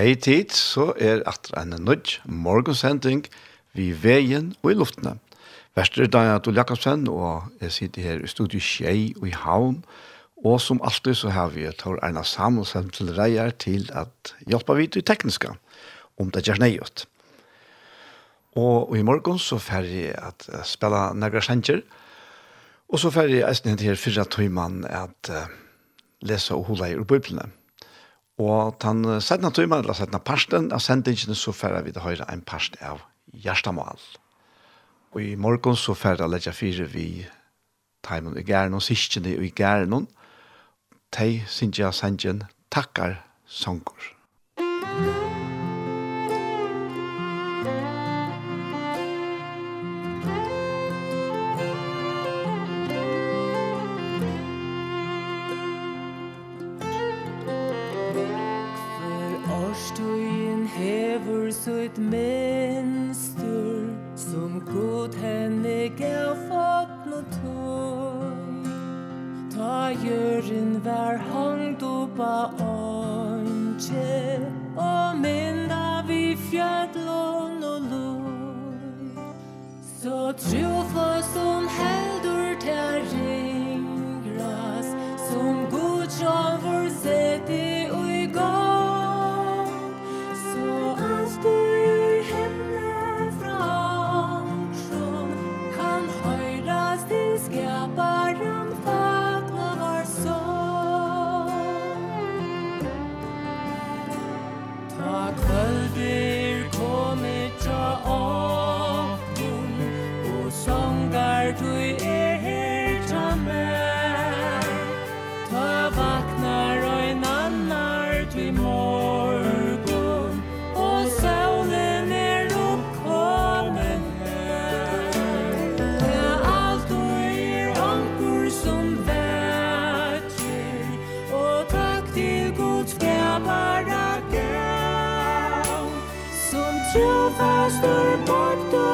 hei tid, så er atter en nødj morgensending vi veien og i luftene. Vester er Daniel Adol Jakobsen, og jeg sitter her i studiet Kjei og i Havn, og som alltid så har vi Tor Erna Samuelsen til reier til at hjelpe vi til tekniska, om det gjør nøyot. Og, og i morgen så får jeg at spela nægra sender, og så får jeg eisen her fyrre tøyman at uh, lese og hula i ur. Og den setna tøyma, eller setna parsten av sendingene, så færer vi til høyre en parst av Gjerstamal. Og i morgen så færer jeg fire vi teimen i gæren og siskjene i gæren. Tei, Sintja Sanjen, takkar, songur. ett mönster som god henne gav fått nåt tog Ta gjøren vær hangt upp av ånke och minda vi fjärdlån och loj. Så trofast som heldur til ringras som god som vår Sjøfastur bort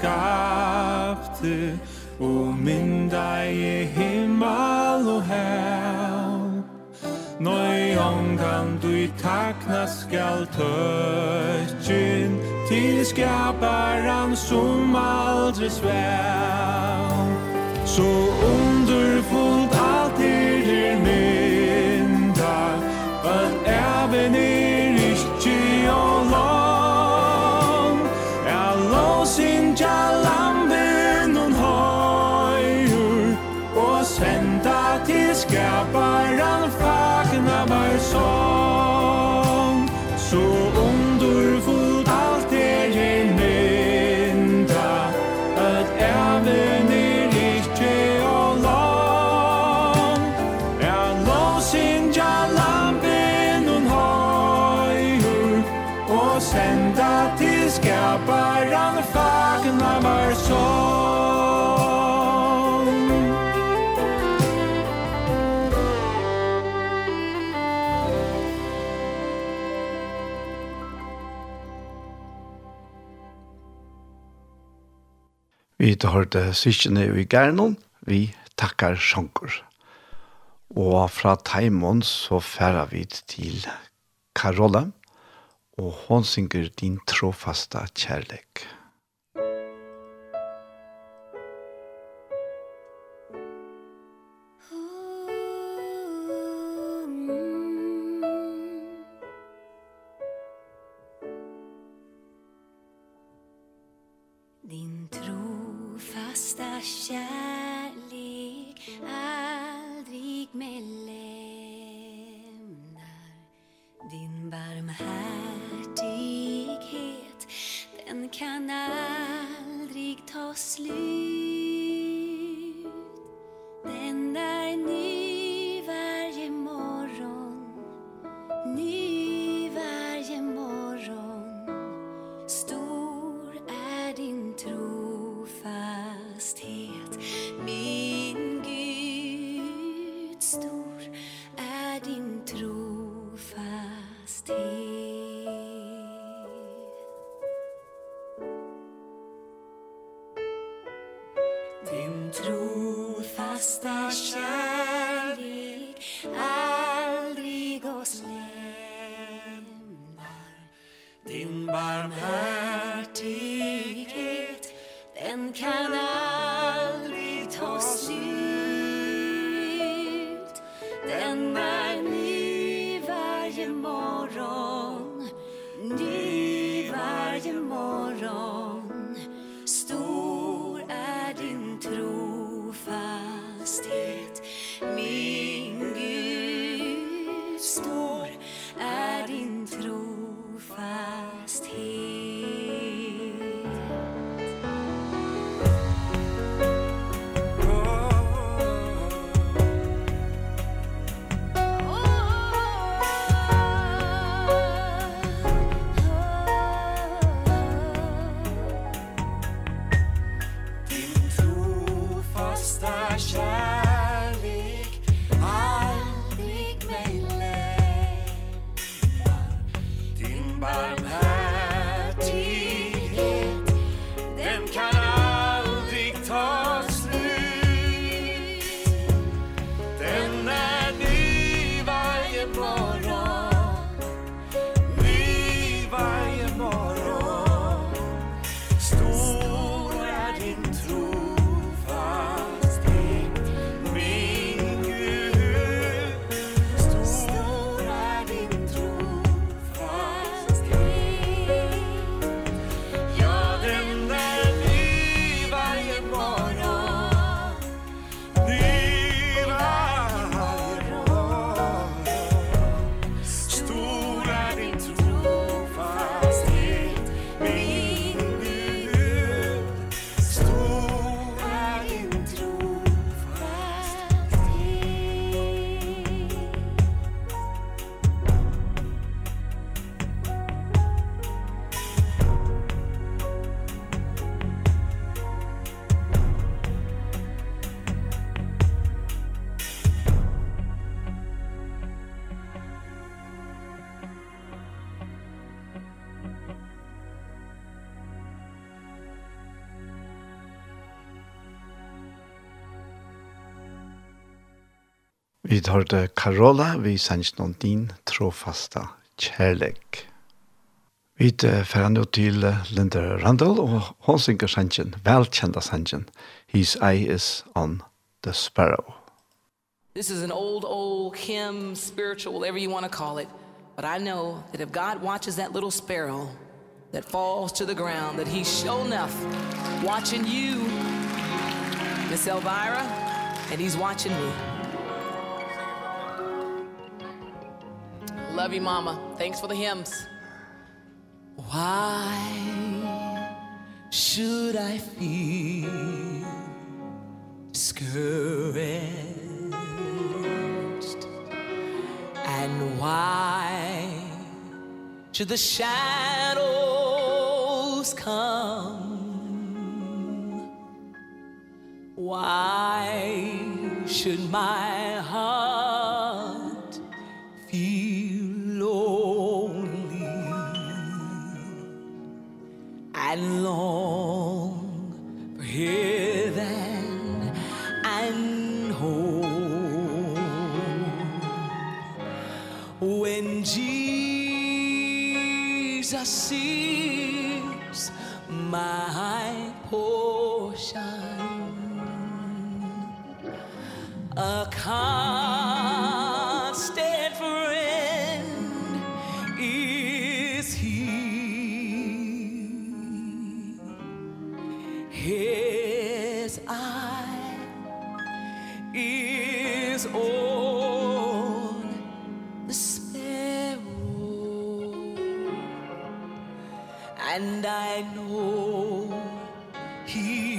skapte Og minn deg i himmel og hel. Nøy omgang du i takna skal tøtjen Til skaparen som aldri svel. Så om tid hørte syskjene i Gernon, vi takkar sjanker. Og fra Taimon så færer vi til Karola, og hon synger din trofaste kjærlighet. barmhärtighet Den kan aldrig ta slut. Den är ny den Vi hørte Karola, vi sendte noen din trofasta kjærlek. Vi fer nå til Linda Randall, og hun synger sangen, velkjenta sangen, His Eye is on the Sparrow. This is an old, old hymn, spiritual, whatever you want to call it. But I know that if God watches that little sparrow that falls to the ground, that he's sure enough watching you, Miss Elvira, and he's watching me. love you, Mama. Thanks for the hymns. Why should I feel discouraged? And why should the shadows come? Why should my heart and long for heaven and home when Jesus sees my portion a calm his own the sparrow and I know he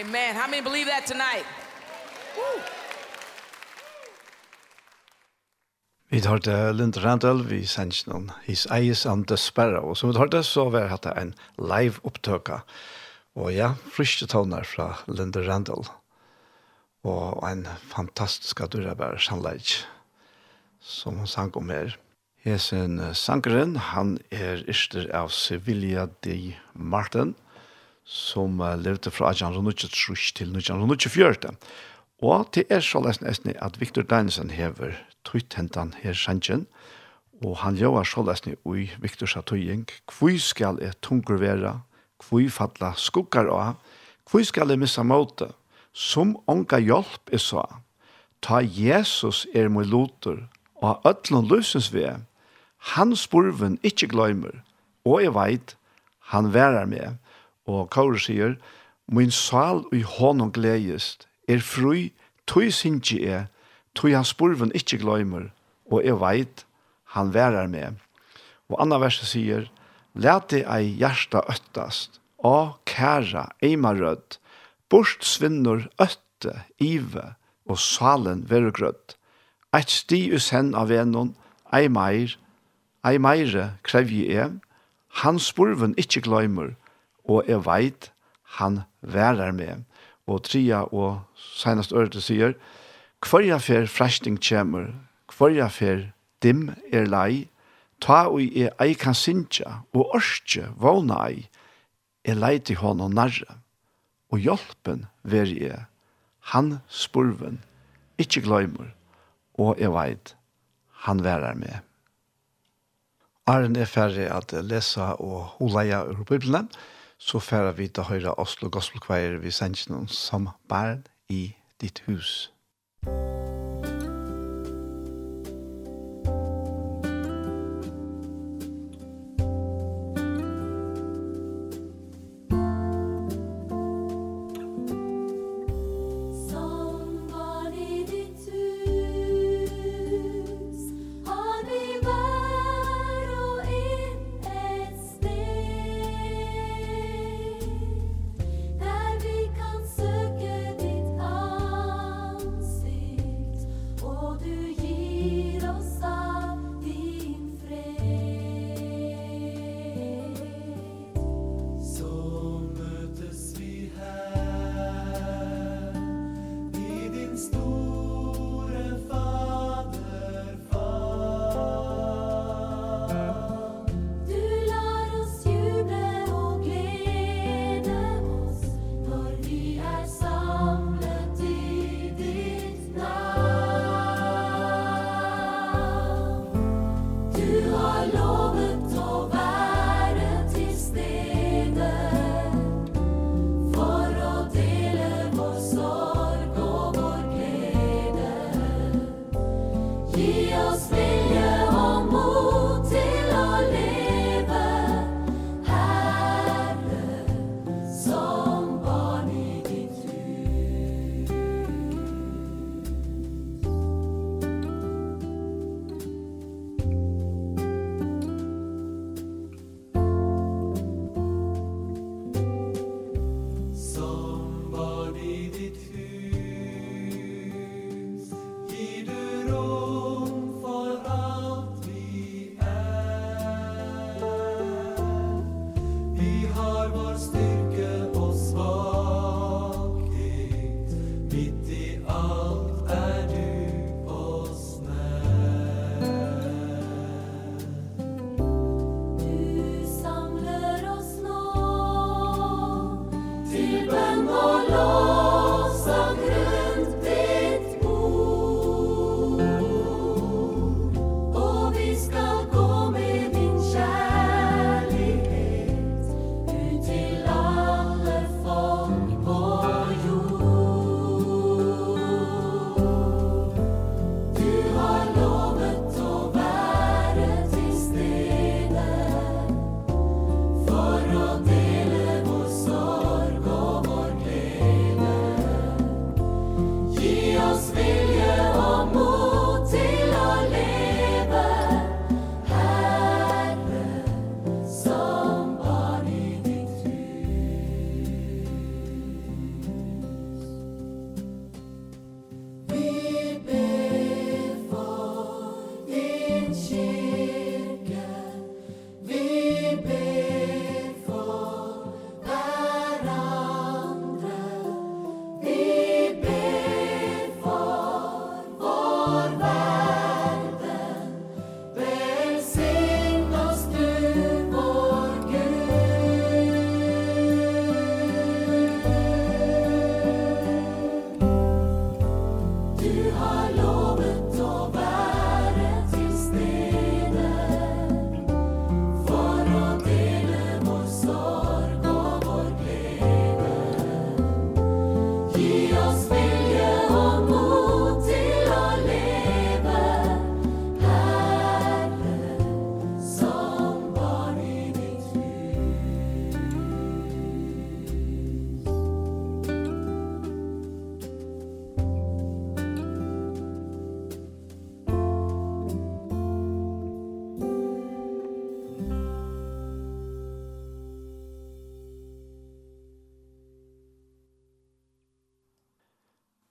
Amen. How many believe that tonight? Woo! Vi tar det Linda Randall, vi sender noen His Eyes on the Sparrow. Og som vi tar det, så var det en live opptøka. Og ja, friske toner fra Linda Randall. Og en fantastisk adurabær sannleik som hun sang om her. Hesen sangeren, han er yster av Sevilla de Martin som uh, levde fra 1893 til 1924. Og det er så lesen at Victor Dinesen hever tøytentan her sannsjen, og han gjør så lesen i Victor tøying, hvor skal jeg tunger være, hvor fattla skuggar av, hvor skal jeg missa måte, som onka hjelp er så, ta Jesus er mot loter, og ødlån løsens ved, han spurven ikke gløymer, og jeg veit, han værer med, Og Kaur sier, «Min sal i honom gledest, er fri, tui sinji er, tui hans spurven ikkje gløymer, og jeg veit, han værar med. Og anna verset sier, «Læt ei hjärsta øttast, a kæra eima rødd, bort svinnur øtte, ive, og salen verugrødd. Eit sti us hen av enon, ei meir, ei meire krevje er, hans spurven ikkje gløymer, og jeg veit han værer med. Og tria og senast øret sier, Kvarja fer fræsting kjemur, kvarja fer dim er lei, ta ui e ei kan sinja, og orske vana ei, e lei til hon og narre, og hjelpen veri e, han spurven, ikkje gløymur, og e veit, han værer med. Arren er ferdig at lesa og holeia ur Bibelen, så færer vi til høyre Oslo Gospelkveier vi sender noen som barn i ditt hus. Musikk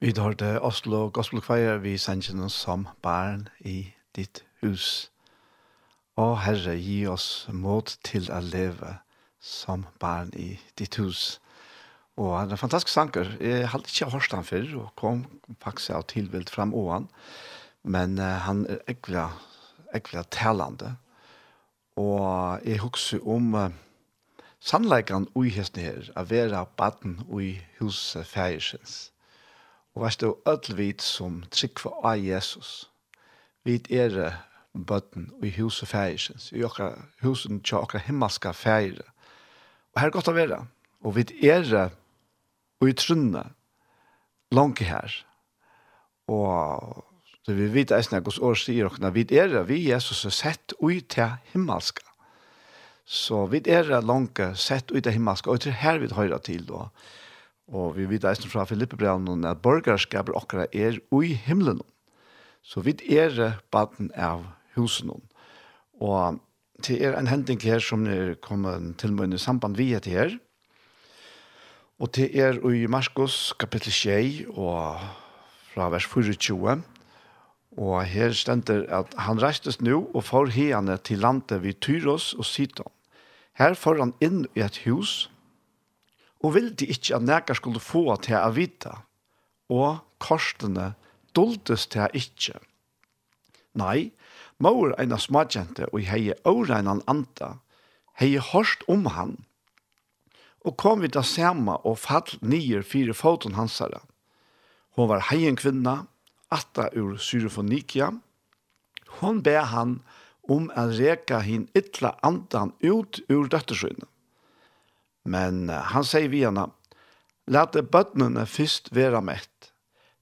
Vi har det Oslo Gospel Choir vi sendte noen som barn i ditt hus. Å Herre, gi oss mot til å leve som barn i ditt hus. Og han er en fantastisk sanger. Jeg hadde ikke hørt han før, og kom faktisk av tilvilt fram åan. Men uh, han er ekvelig, ekvelig talende. Og jeg husker om uh, sannleikene og hestene her, å være baden og i huset fægersens. Og veist du, öll vit som tryggva av Jesus, vit er bøtten i huset og i okra husen til okra himmelska fægir. Og her er godt å være, og vit er og i trunne, langt her. Og så vi vet eisen at hos år sier okna, vit er vi Jesus er sett ut til himmelska. Så vit er langt sett ut til himmelska, og det er her vi høyra til, og Og vi vet eisen fra Filippebrennen at borgerskaper okra er ui himmelen. Så vi er baden av husen. Og det er en hending her som er kommet til meg i samband vi etter her. Og det er i Marskos kapittel 6 og fra vers 24. Og her stender at han reistes nå og får hene til landet vid Tyros og Sidon. Her får han inn i et hus og ville ikke at nækker skulle få til å vite, og korsene doldes til ikke. Nei, maur av smadjente og hei åreinan anta, hei hørst om han, og kom vi da sama og fall nyer fire foten hansara. Hon var heien kvinna, atta ur Syrofonikia. Hon ber han om å reka hin ytla andan ut ur døttersøyne. Men han sier vi henne, «Lat bøttene først være mett.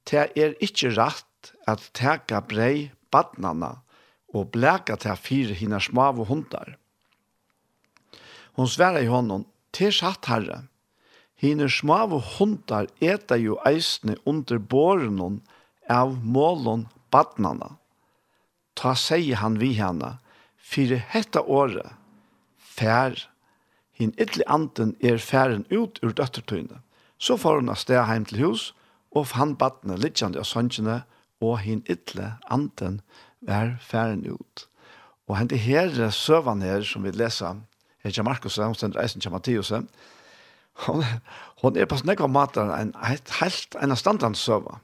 Det er ikke rett at teka brei bøttene og blæka til fire hina smave hundar. Hon sverre i honom, til satt herre, hina smave hundar eta jo eisne under båren av målen bøttene. Ta sier han vi henne, «Fyre hette året, fær hin ytli anden er færen ut ur døttertøyne. Så får hun av sted heim til hus, og fann badne litjande av søngjene, og hin ytli anden er færen ut. Og hente her søvan her, som vi leser, her til Markus, hun stender eisen til Mattias, hon, hon er på snakka matar en helt en standans søva.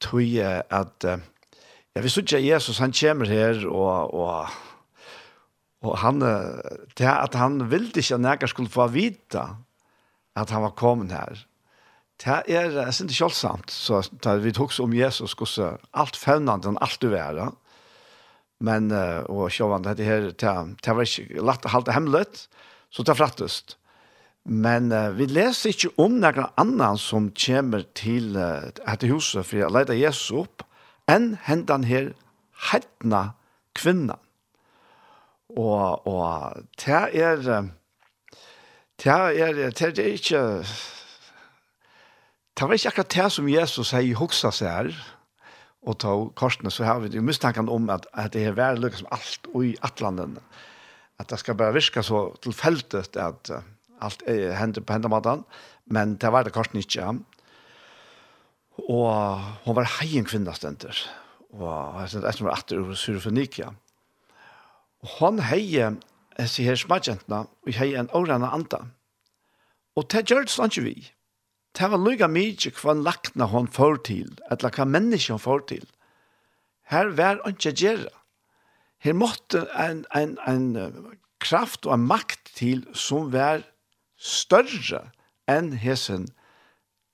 Tui at, ja, vi sutja Jesus, han kommer her, og, og Og han, det at han ville ikke at jeg skulle få vite at han var kommet her, det er, jeg synes ikke så da vi tok om Jesus, hvordan alt fevnende han det være, men, og sjåvann, det her, det var ikke lagt å halte hemmelig, så det frattest. Men uh, vi leser ikke om noen annan som kommer til uh, dette huset for å lete Jesus opp, enn hendan her heitna kvinnan. Og, og det er, det er, det er ikke, det var ikke akkurat det som Jesus sier i hoksa seg her, og ta korsene, så har vi jo mistanken om at, at det er vært lykke som alt og i atlanden At det skal bare virke så tilfeldig at uh, alt er, hendt på hendematen, men det var det korsene ikke. Og hun var heien kvinnastenter, og jeg synes det er som var atter ur Syrofenikia. Ja Og han heie seg her smadjentene, og heie en årene anda. Og det gjør det sånn ikke vi. Det var lyga mykje hva lakna hon får til, eller hva menneske hon får til. Her var han ikke gjerra. Her måtte en, en, en kraft og en makt til som var større enn hesen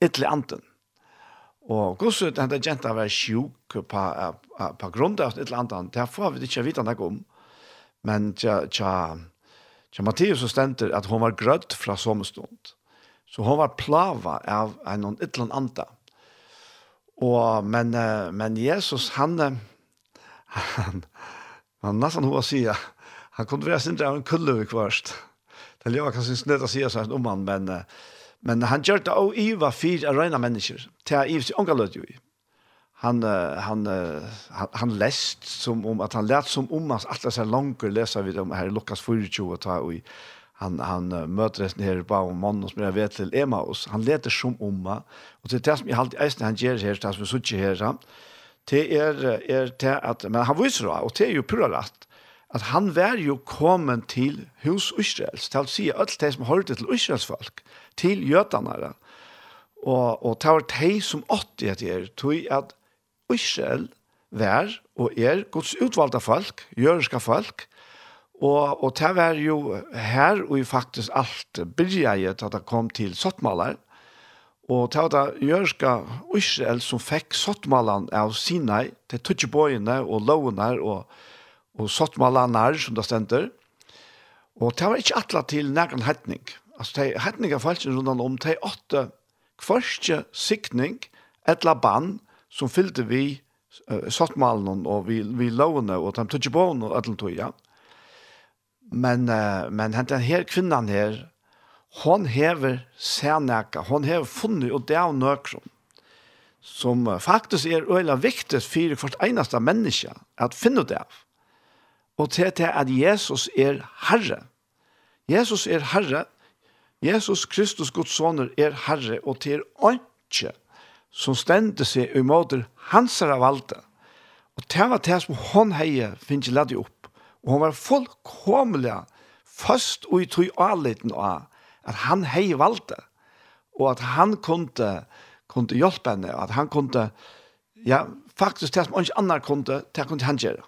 ytterlig anden. Og gosset denne jenta var sjuk på, på grunn av et anden, det får vi ikke vite noe om. Men tja, tja, tja Mattias så stender at hon var grødd fra sommerstund. Så hon var plava av en ytlan anda. Og, men, men Jesus, han, han, han nesten hva sier, han kunne være sin av en kulle vi kvarst. Det er jo kanskje snøt å si sånn om han, men, men han gjør det og iva fyra røyne mennesker. Det er iva sier, omgallød jo i han han han läst som om att han lät som om att alla så långt läsa vi om här Lukas 24 och ta och han han möter den här på en man som jag vet till Emmaus. Han läter som om och det tas mig halt eisen han ger här tas vi så här så det är är det att men han visste då och det är ju pura rätt att han var ju kommen till hus Israels till att si allt det som hörde till Israels folk till jötarna och och tar det som åtte etter, är tog att Israel vær og er Guds utvalgte folk, jødiske folk, og, og det var jo her og faktisk alt byrjeget at det kom til Sottmaler, og det var det jødiske Israel som fikk Sottmaleren av Sinai, til Tudjebøyene og lovene og, og Sottmalerne, som det stender, og det var ikke atlet til nærkant hetning. Altså, det hetning er faktisk rundt om, det er åtte kvørste sikning, et laban, som fylte vi uh, sottmalen og vi, vi lovene og de tog på og alle tog, ja. Men, uh, men den her kvinnan her, hon hever særnæka, hon hever funnet og det er nøkron, som uh, faktisk er øyla viktig for hvert eneste menneske at finne det av. Og til til at Jesus er Herre. Jesus er Herre. Jesus Kristus, Guds soner, er Herre, og til åndsjøk som stendte seg imot hansara valde. Og det var det som hon heie finnes ladde opp. Og hon var fullkomlig fast og i tog avliten av at han hei valde. Og at han kunne, kunne hjelpe henne, at han kunne, ja, faktisk det som ikke annar kunne, det kunne han gjøre.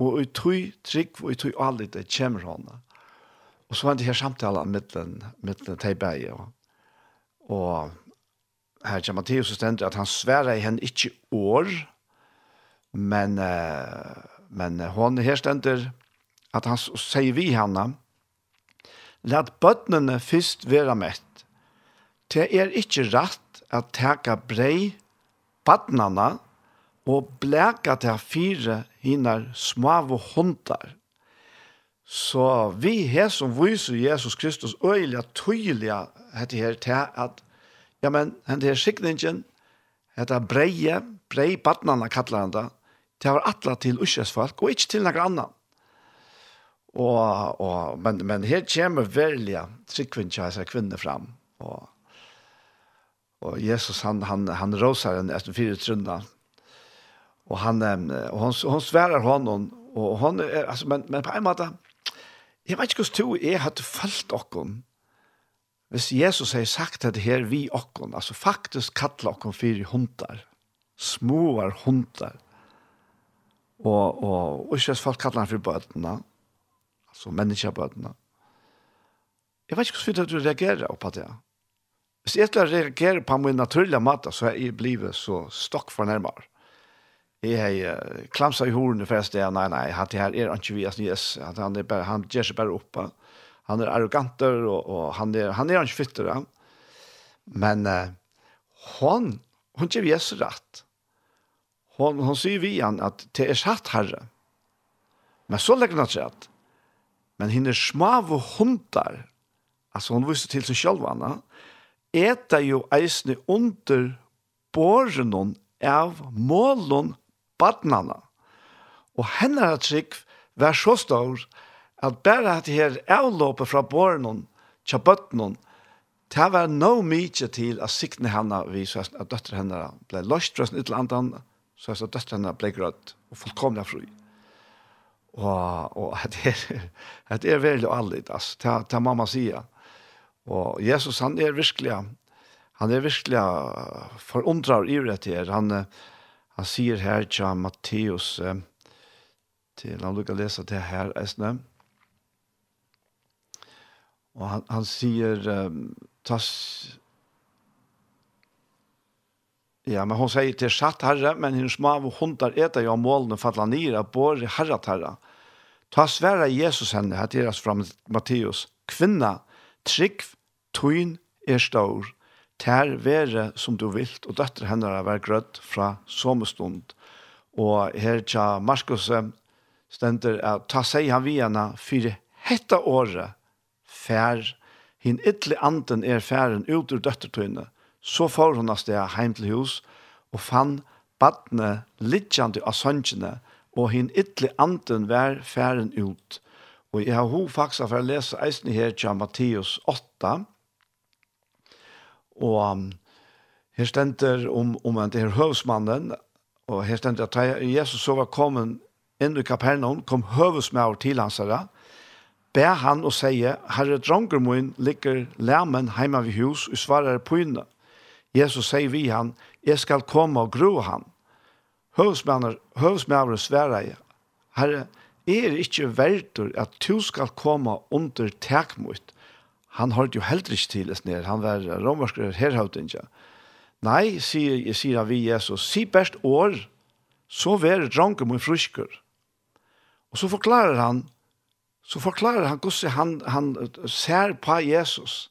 Og i tog trygg og i tog avliten kommer henne. Og så var det her samtalen med den, med den. Og, og her til og stender at han sværer i henne ikke år, men, uh, men hon her stender at han sier vi henne, Lat bøttene først være mett. Det er ikke rett at teka brei bøttene og blæka til fire hinar smave hundar. Så vi her som viser Jesus Kristus øyelig tydelig heter her til at Ja, men han der sikningen, dette breie, brei badnana kallar han da, det var atla til usjes folk, og ikkje til noen annan. Og, og, men, men her kommer velja til altså kvinner fram, og Og Jesus han han han rosar henne etter fire trunna. Og han og hon hon sverar honom og hon er, altså, men men på en måte jeg vet ikke hur to, är hadde fallt och. Hvis Jesus har sagt det her vi okkon, altså faktisk kattla okkon fyrir hundar, småar hundar, og, og, og ikke folk kattla han fyrir bøtena, altså menneskebøtena. Jeg vet ikke hvordan du reagerer på det. Hvis jeg ikke reagerer på min naturlige mat, så er jeg blivet så stokk for nærmere. Jeg har klamsa i horene for jeg steg, nei, nei, han det her er ikke vi, han er bare, han gjør seg bare oppe. Ja han är arroganter och, och han är han är ikke fitter han. Men eh, hon hon ger Jesus rätt. Hon hon säger vi han att det er satt herre. Men så legger han sig Men henne smave hundar. Alltså hon visste till seg selv anna. Äta ju eisne under borgen av målen badnarna. Och henne har trygg vær så stor at bare at her avlåpet fra barnen, tja bøttenen, det var no mye til at sikne henne vi så at døtter henne ble løst fra sin ytla andan, så at døtter henne ble grøtt og fullkomna fru. Og, og at det er, at det er veldig allit, altså, det, det mamma sier. Og Jesus, han er virkelig, han er virkelig forundret i det her. Han, han sier her til Matteus, til han lukker lese det her, Esne, Og han, han sier, um, tas Ja, men hon säger till satt herre, men hur små av hundar äter jag målen och falla ner av bor herre herre. Ta svära Jesus henne, här deras fram Matteus. Kvinna, trygg, tyn, er stor. Tär vere som du vilt, og døtter henne er vær grødd fra sommerstund. Og her tja ständer stender, ta seg han vi henne, for hetta året, fær, hin ytli anden er færen ut ur døttertøyne, så får hun av sted heim til hus, og fann badne litjande av søngjene, og hin ytli anden vær færen ut. Og jeg har hov faktisk for å lese eisen her til Matteus 8, og her stender om, om en til høvsmannen, og her stender at Jesus så var kommet inn i Kapernaum, kom høvsmannen til hans herre, ber han og sier, Herre dronker min ligger lærmen heima ved hus og svarer på inne. Jesus sier vi han, jeg skal komme og gro han. Høvsmannen sverer jeg, Herre, jeg er ikke verdt at du skal komme under tekmut. Han holdt jo heller ikke til oss ned, han var romersk herhøvding. Nei, sier, jeg sier vi Jesus, si best år, så vær dronker min fruskur. Og så forklarer han så forklarer han hvordan han, han ser på Jesus.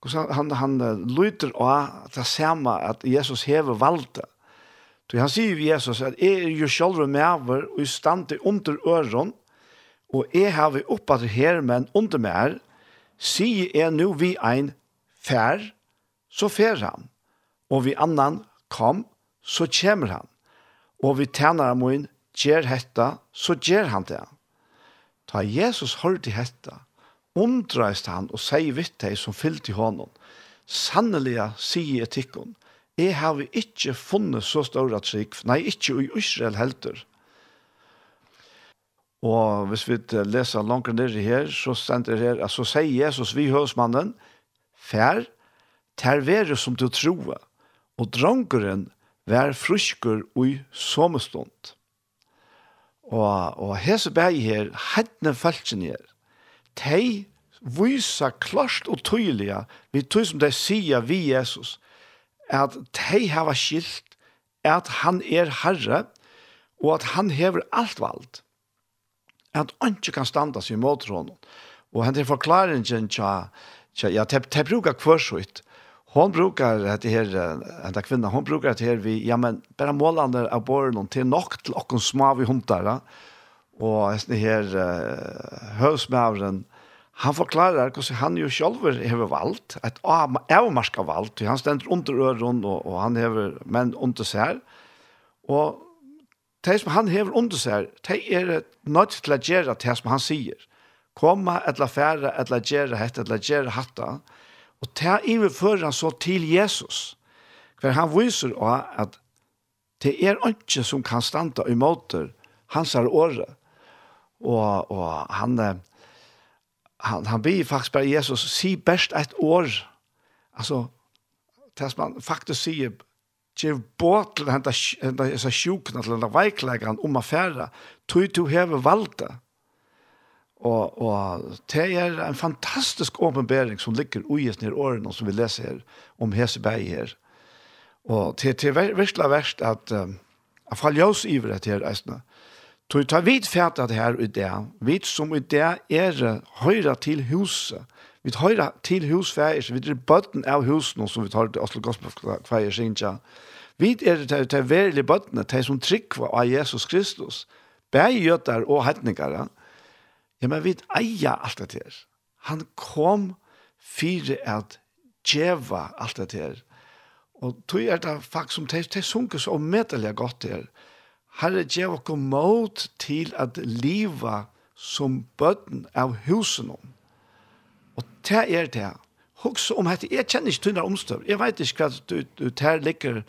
Hvordan han, han, han lyder av at det samme at Jesus hever valgte. Så han sier Jesus at jeg er jo selv medover og i stand til under øren, og jeg har vi oppe her, men under mer, sier jeg nå vi ein fær, så fær han, og vi annan kom, så kommer han, og vi tjener ham inn, gjør hetta, så gjør han det. Ta Jesus hørte hetta, undreist han og sier vitt deg som fyllt i hånden. Sanneliga sier etikken, jeg har vi ikke funnet så større trygg, nei, ikke i Israel helter. Og hvis vi leser langt ned her, så stender det her, så sier Jesus vi høsmannen, fær, ter være som du troer, og drongeren vær fruskur ui somestund. Og, og hese bæg her, hettene falskene her, de vysa klart og tydeliga, vi tog som de sier vi Jesus, at de hava skilt at han er herre, og at han hever alt vald. At han ikke kan standa seg imot honom. Og han er forklaringen tja, tja ja, te, te brukar hon brukar att det här en det kvinna hon brukar att här vi ja men bara målande av borgen till nokt till och små vi hundar va? och det här uh, hösmävren han förklarar hur han ju själv har valt att avmarska valt han ständer under öron och, och han har men under sig och tills som han har under sig det är något till att göra det som han säger komma eller färra eller göra hetta eller göra hatta. Og det er han så til Jesus. For han viser også at det er ikke som kan standa i måter hans er året. Og, og han, han, han blir faktisk bare Jesus, si best et år. Altså, det som han faktisk sier, Gjev båt til henta henta sjupen til henta veiklegan om affæra. tog to heve valda. Og, og det er en fantastisk åpenbering som ligger ui i nere årene som vi leser her, om Heseberg her. Og det er virkelig verst at um, jeg faller oss iver etter her reisene. Så tar vi fæta det her i det. Vi som i det er høyre til huset. Vi høyre til husfæger, vi er bøtten av husen som vi tar til Oslo Gospelfæger Sinja. Vi er til, til verlige bøttene, til som trykva av Jesus Kristus. Begge og hetninger, ja. Ja, men vi eier alt det her. Han kom fire at djeva alt det her. Og tog er det faktisk som det, det sunket så medelig godt her. Herre djeva kom mot til at liva som bøtten av husen om. Og det er det. Hoks om dette. jeg kjenner ikke tynne omstøv. Jeg vet ikke hva du, du, du ter ligger,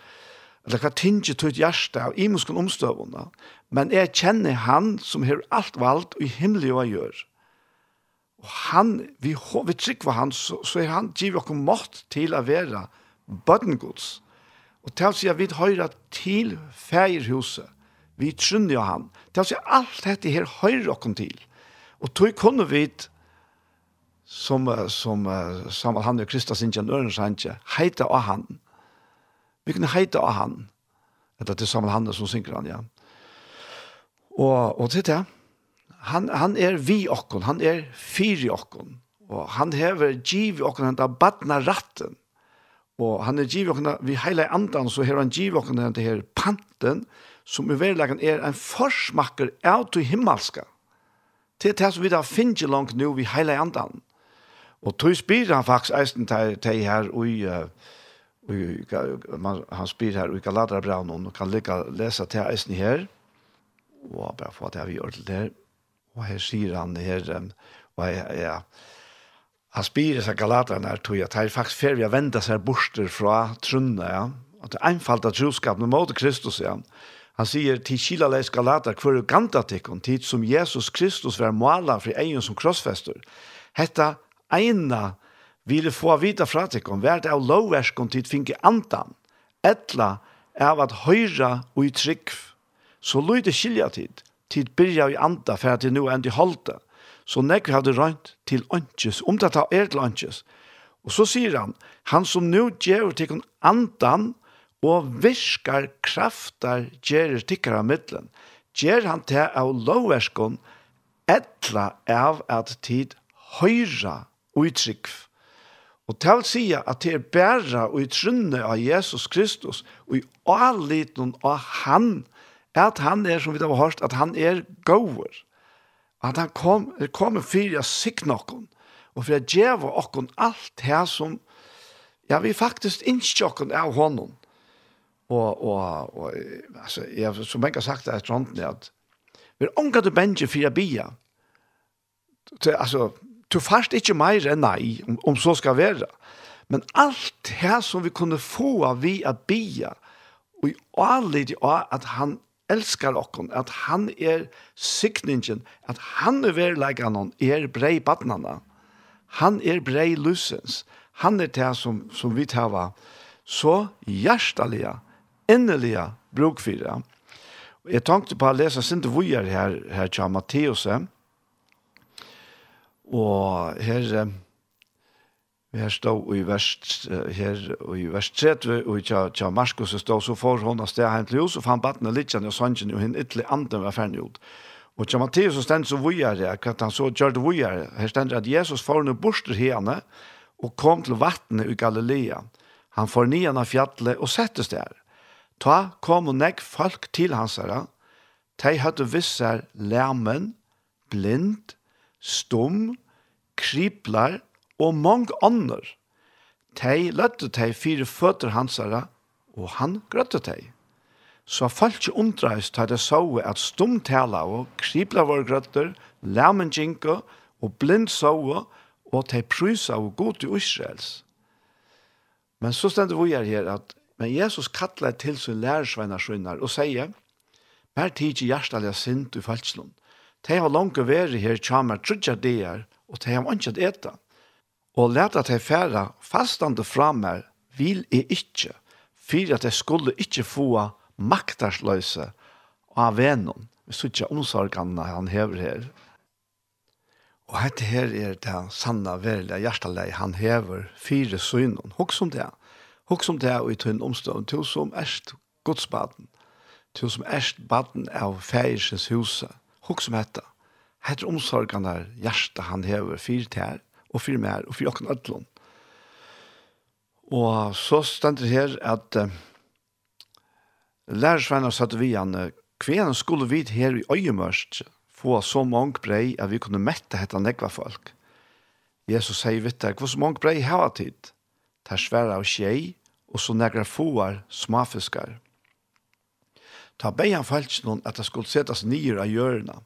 eller hva tinge tog hjerte av imenskene omstøvende, men jeg kjenner han som har alt valgt og i himmelig å gjøre. Og han, vi, vi trykker han, så, så er han giver oss mått til å være bøttengods. Og til å si at vi hører til feirhuset, vi trunner jo han. Til å si at alt dette her høyre oss til. Og tog kunne vi som, som, som han og Kristus ikke er nødvendig, heter av han. Vi kunne heite av han. Eller til sammen han som synker han, ja. Og, og til det, han, han er vi okken, han er fyri okken. Og han hever giv okken, han da badna ratten. Og han er giv okken, vi heila andan, så hever han giv okken, han her panten, som i verleggen er en forsmakker av til himmelska. Til det som vi da finner langt nå, vi heila andan. Og tog spyr han faktisk eisen til her, og i... Uh, man, han spyr her, og vi kan lade noen, og kan lykke lese til eisen her, og bare få det vi gjør til det Og her sier han her, og ja, han spyr seg galaterne her, tog at det er faktisk fer vi har vendt seg borster fra trunne, ja, at det er einfalt av troskapen mot Kristus, ja. Han sier, til kila leis galater, hver ganta tikkun, tid som Jesus Kristus var målet for egen som krossfester. Hetta eina ville få vita fra tikkum, vært av lovverskom tid finke andan, etla av at høyra og i trygg. Så løyde skilja tid, tid byrja i anda for at det nå endi holde. Så nekvi hadde røynt til åndkjes, om det er til åndkjes. Og så sier han, han som nå gjør tikkum andan, og virkar kraftar gjerir tikkara middelen, gjer han til av lovverskon etla av at tid høyra uttrykv. Og til sier at det er bæra og i trunne av Jesus Kristus og i alliten av han at han er, som vi har hørt, at han er gåver. At han kom, er kommet for å sikne okken og for å gjøre okken alt det som ja, vi faktisk ikke okken av hånden. Og, og, og altså, jeg, som jeg har sagt det etter hånden, at vi er ångat til bensje for å bia. Altså, du fast ikke mer enn nei, om, om så skal være. Men alt det som vi kunne få av vi å bia, og i alle de at han elskar okkon, at han er sikningen, at han er verleikanon, er brei badnana, han er brei lusens, han er det som, som vi tava, så hjertelige, endeliga bruk for. Jeg tenkte på å lese sinte vujer her, her til Matteus, og Og her, her stod i verst, her i vers 30, og i tja, Marskos stod, så får hun av sted hjem til hus, og fann badene litt kjenne og sannsyn, og henne ytterlig anden var ferdig ut. Og tja Matteus så stend så vujere, at han så gjør det vujere. Her stender at Jesus får henne borster henne, og kom til vattnet i Galilea. Han får nian av fjallet og settes der. Ta kom og negg folk til hans herre. De hadde visser lærmen, blind, stum, kriplar og mong ånder. Tei løtte tei fire føtter hansara, og han grøtte tei. Så folk undreis til det så at stumtala og kriplar var grøtter, lærmen jinko og blind så og tei prysa og god til Israels. Men så stender vi her at men Jesus kallar til sin lærersveinar skinnar og sier «Mer ikke hjertelig sint i falslund. Tei har langt væri her tjamar trudja dier og de har ikke å. Og lærte at jeg færre fastande fra meg vil jeg ikke, for at jeg skulle ikke få maktarsløse av vennen. Vi synes ikke omsorgene han hever her. Og dette her er det sanne, verlige hjertelige han hever fire synen. Hokk som det. Hokk som det og i tøyne omstående. Til som erst godsbaden. Til som erst baden av feirsens huset. Hokk som dette heter omsorgen der hjertet han hever fire til og fire mer, og fire åkken ødlån. Og så stender det her at uh, lærersveina satt vi an, kvenen skulle vi her i øyemørst få så mange brei at vi kunne mette hette negva folk. Jesus sier vitt der, så mange brei hava tid? Det er svære av skjei, og så negra foar smafiskar. Ta beian falsk noen at det skulle setas nyer av hjørna.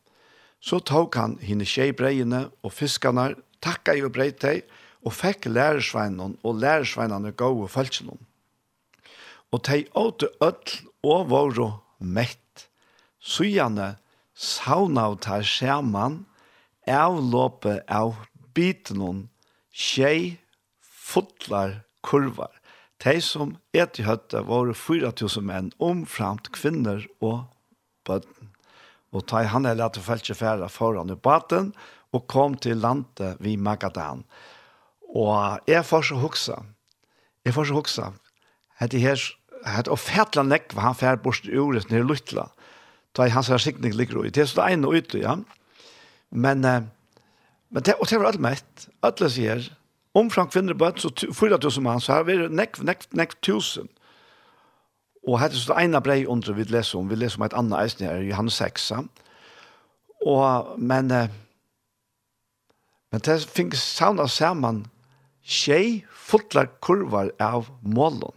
Så tok han henne tjej breiene og fiskarna, takka i og breit deg, og fekk lærersveinen og lærersveinene gå og følelsene. Og de åtte ødel og våre mett. Søgjene sauna og tar skjermen, avlåpe av biten tjej, fotlar, kurvar. De som et i høtte var 4000 menn omframt kvinner og bøtten og ta i han eller at feltje færa foran i baten, og kom til landet vi Magadan. Og jeg får så huksa, jeg får så huksa, hette her, hette og fætla nekk nekva han fær bort i ordet nere luttla, ta i hans hersikning ligger ui, det er så det ene ute, ja. Men, men det, og det var alt mett, alle sier, om Frank Vinderbøtt, så 4 000 mann, så har vi nekk, nekk, nekk tusen. Og her er det ene brei under vi leser om, vi leser om et annet eisen her, Johannes 6. Og, men, men det finnes savnet sammen tjei fotla kurvar av målen,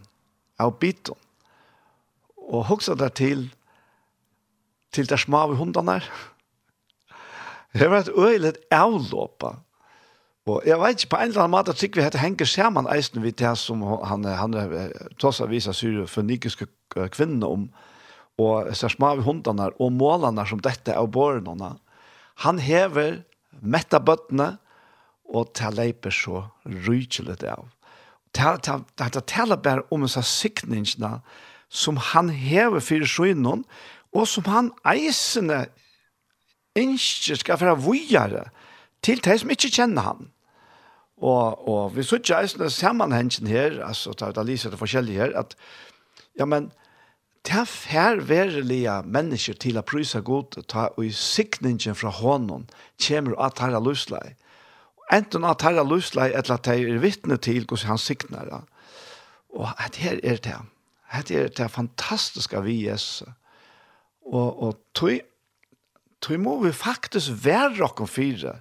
av biten. Og hoksa der til, til der av hundene her. Det var et øyelig avlåpa Og jeg vet ikke, på en eller annen måte tykker vi at det henger sammen eisen vidt det som han, han tross av viser syre for nikiske kvinner om, og så små hundene og målene som dette er bårene. Han hever metta bøttene, og til leiper så rykelig det av. Det taler bare om en sånn sikningene som han hever for synen, og som han eisende ikke skal være vujere til de som ikke kjenner han. Og, og vi så ikke eisende sammenhengen her, altså tar det lyset det forskjellige her, at ja, men det er færverelige mennesker til å prysa godt, ta, og i sikningen fra hånden kommer at her er løslei. Enten at her er løslei, eller at jeg er vittne til hvordan han sikner. det. Og at her er det. Her er det fantastiske vi, Jesus. Og, og tog, tog må vi faktisk være dere fire,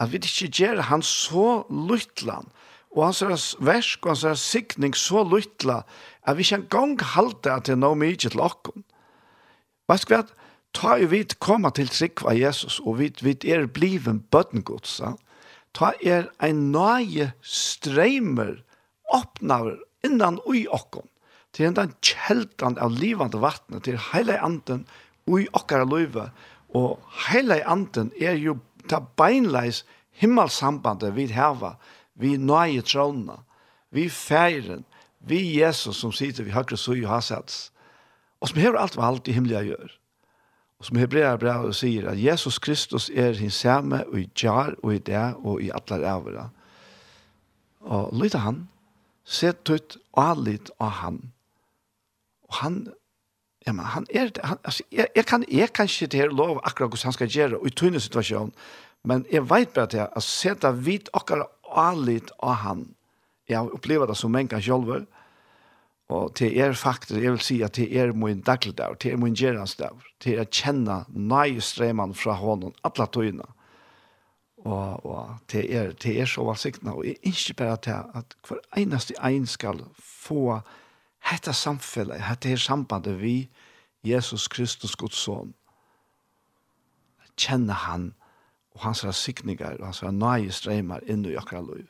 at vi ikke gjør han så lytland, og hans versk og hans sikning så lytla, at vi ikke engang halte at det er noe mye til åkken. skal vi at Ta jo vi koma til trygg av Jesus, og vi, vi er bliven bøttengods. Ta er en nøye streimer oppnaver innan ui åkken, til den kjeltan av livande vattnet, til hele anden ui åkker løyve, og hele anden er jo ta beinleis himmelsambandet vi hava, vi nøye trådene, vi feiren, vi Jesus som sitter vi høyre søy og hasets, og som hever alt hva alt i himmelig gjør. Og som Hebrea brev sier at Jesus Kristus er hin samme og i jar og i det og i alle rævere. Og lytte han, sett ut og allit av han. Og han ja, men han er, han, altså, jeg, jeg, kan, jeg kan ikke det her lov akkurat hvordan han skal gjøre, og i tunne situasjon, men jeg vet bare til at sette vidt akkurat alit av han. Jeg har opplevd det som mennesker selv, og til er faktisk, jeg vil si at til er min dagligdag, til er min gjerransdag, til er kjenne nøye stremene fra hånden, alle tøyene. Og, og til er, til er så valgsiktene, og jeg ikke bare til at hver eneste en skal få hetta samfellet, hetta her sambandet vi, Jesus Kristus, Guds son, kjenne han og hans sikningar og hans nøye streimar inn i akkurat liv.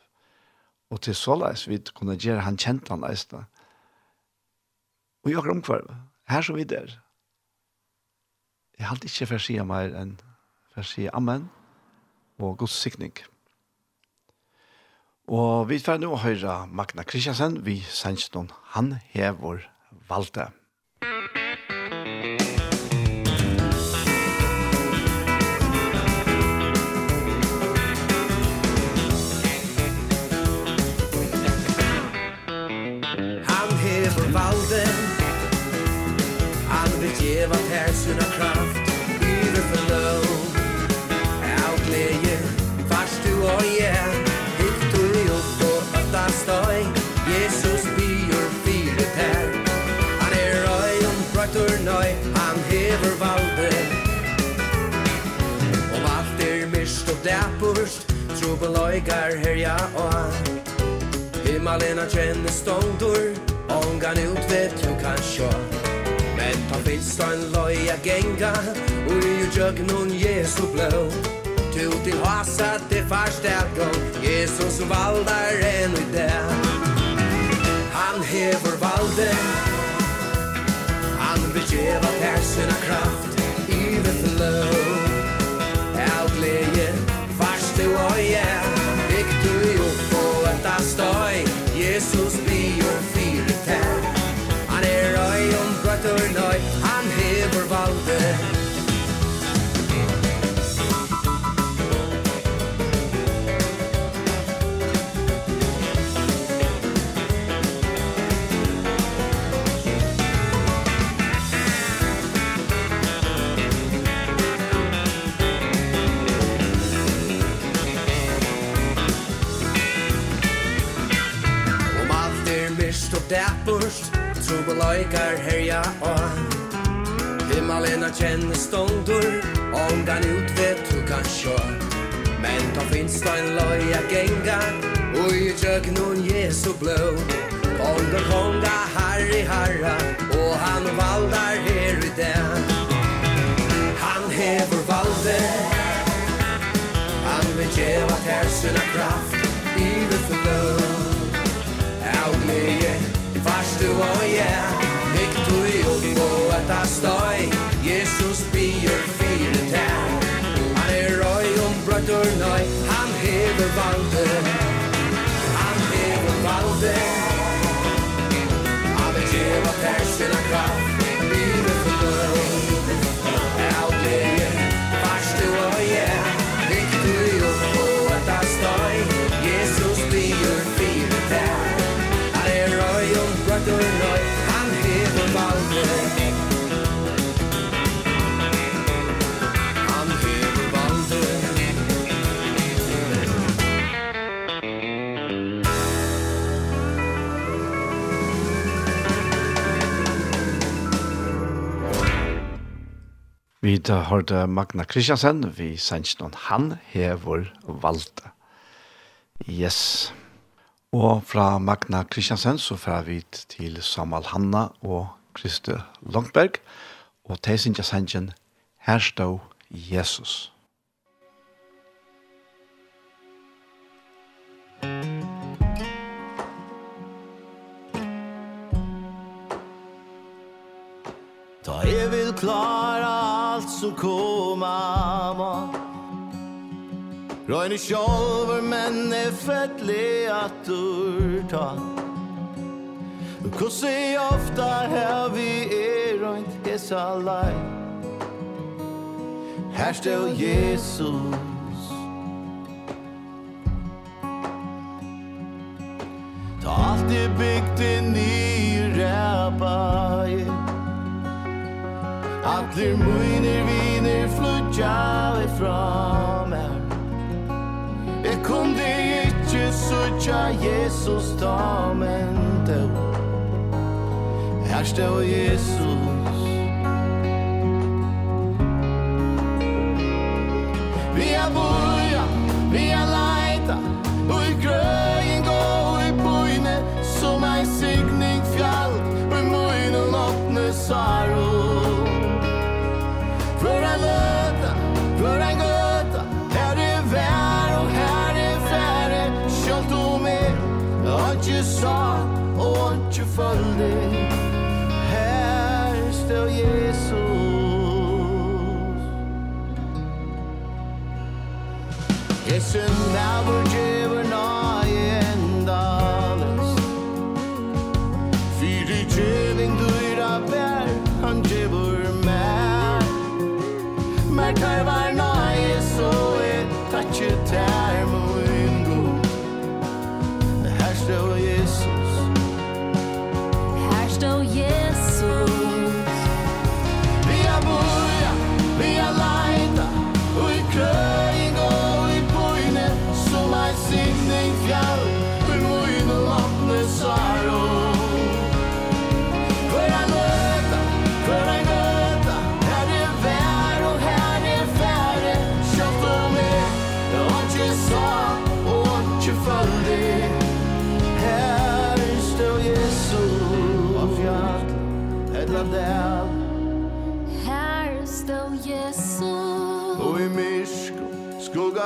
Og til såleis vi kunne gjøre han kjent han leiste. Og i omkvarv. her som vi der. Jeg halte ikke for å si mer enn for å si amen og god sikning. Amen. Og vi får nå høre Magna Kristiansen, vi sender noen han hever valgte. Han hever valgte, han vil gjeva tersen av kraft. hever nøy, han hever valde Om alt er mist og dæpurst, trobeløygar herja og han Himmalena kjenne ståndur, ångan ut vet du kan sjå Men ta finst en loja genga, og i jøgnun Jesu blå Tu til hasa til farstærgång, Jesus valdar enn i det Han hever valde give our passion our kraft i the flow Av gleje, fast du og jeg Ikke du jo på at der støy Jesus der burs Trobeleikar herja on. Himmelen er kjenne ståndur Om den utvet du kan sjå. Men da finns det en loja genga Og i tjøknon Jesu blå Konga konga harri harra Og han valdar her i den Han hever valde. Han vil djeva ter sina kraft I det Varstu og jeg Bygg du i opp og et av støy Jesus bier fire tær Han er røy om brøtter nøy Han hever valde. Han hever valde. Vi da hørte Magna Kristiansen, vi sendte noen han hever valgte. Yes. Og fra Magna Kristiansen så får vi til Samal Hanna og Kristi Longberg, og de sendte sendte Her stod Jesus. Da jeg vil klara allt som koma må Røyne sjolver, men er fettlig at urta Kussi ofta her vi er røynt hesa lei Her stå Jesus. Ta alt i bygd i ny ræpa Atler muiner viner flutja vi fra meg Jeg kunde ikkje sutja Jesus ta men då Her stod Jesus. Vi er boja, vi er leita, og i grøy and now we're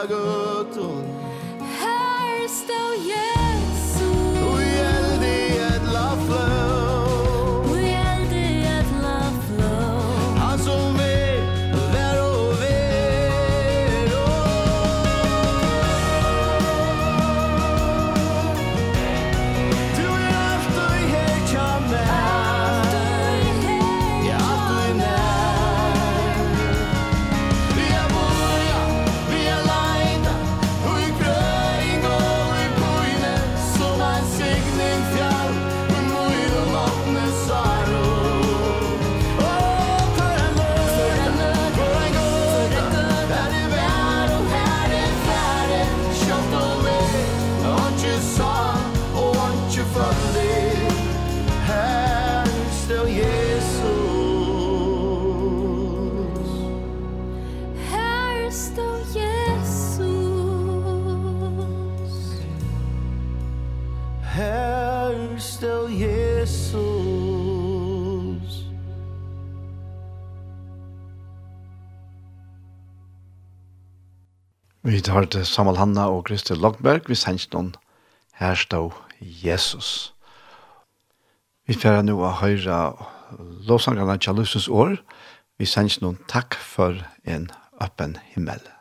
good hørte Samuel Hanna og Kristel Logberg, vi sendte noen her stå Jesus. Vi får nå å høre lovsangene til Lusus år. Vi sendte noen takk for en øppen himmel.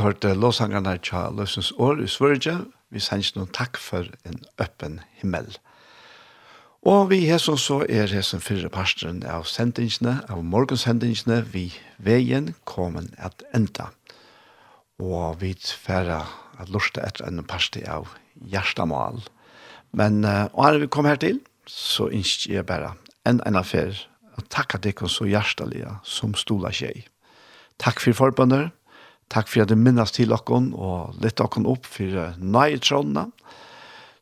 hørte låsangerne til løsens år i Sverige. Vi sender noen takk for en øppen himmel. Og vi har som så er hesen fyrre parsteren av sendingene, av morgensendingene, vi veien kommer at enda. Og vi færre at lortet etter en parste av hjertemål. Men uh, og når vi kom her til, så ønsker jeg bare en en affær. Takk at dere så hjertelige som stola tjej. Takk for forbundet. Takk for at du minnes til dere og litt dere opp for nøye trådene,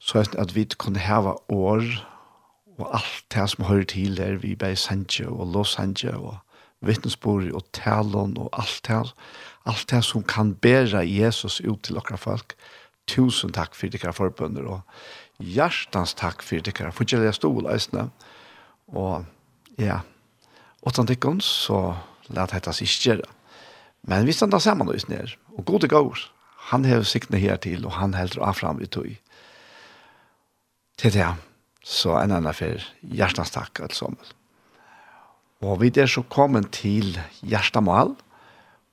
så at vi kunne heve år og alt det som hører til der vi bare sendte og låsendte og vittnesbord og talen og alt det, alt det som kan bære Jesus ut til dere folk. Tusen takk for dere forbundet, og hjertens takk for dere forskjellige storleisene. Og ja, åttan tikkons så lät hetta sig Men vi standa saman og isner, og gode gaur, han hever sikne her til, og han heldur fram i tog. Til det, så en annan fer. Hjertans takk, alt sammen. Og vi er så kommet til Gjerstamal,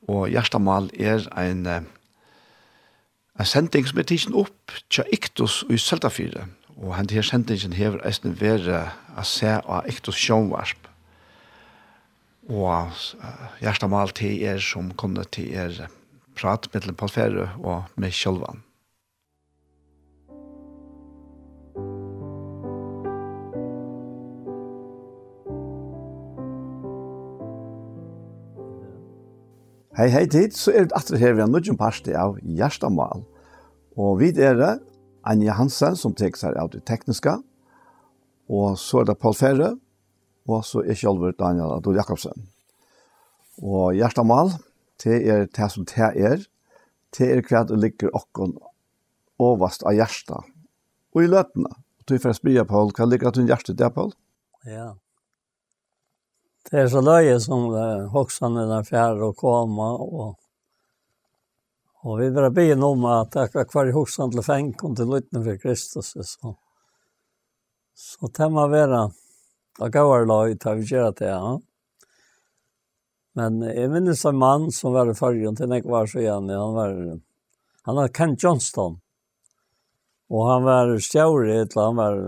og Gjerstamal er en, en sending som er tidsen opp til Iktus i Søltafire, og han til sendingen hever eisen være å se av Iktus sjånvarsp, og hjertemål til er som kunne til er prat mellom Paul Ferre og med Kjølvann. Hei, hei tid, så er det atre her vi har nødgjum parste av Gjerstamal. Og vi er det Anja Hansen som tek seg av det tekniske, og så er det Paul Ferre og så er sjølver Daniel Adol Jakobsen. Og hjertemål, det er det som det er, det er hva det ligger okken overast av hjertet, og i løtene. Og du får spørre, Paul, hva ligger det i hjertet der, Paul? Ja. Det er så løye som uh, hoksene der fjerde å komme, og, og vi bare begynner om at jeg akkurat hver hoksene til fengen til lyttene for Kristus, så, så det må være Da gav jeg lag, tar vi gjøre det, ja. Men jeg minnes en mann som var i fargen, til jeg var så igjen, han var, han var Ken Johnston. Og han var stjåre et eller han var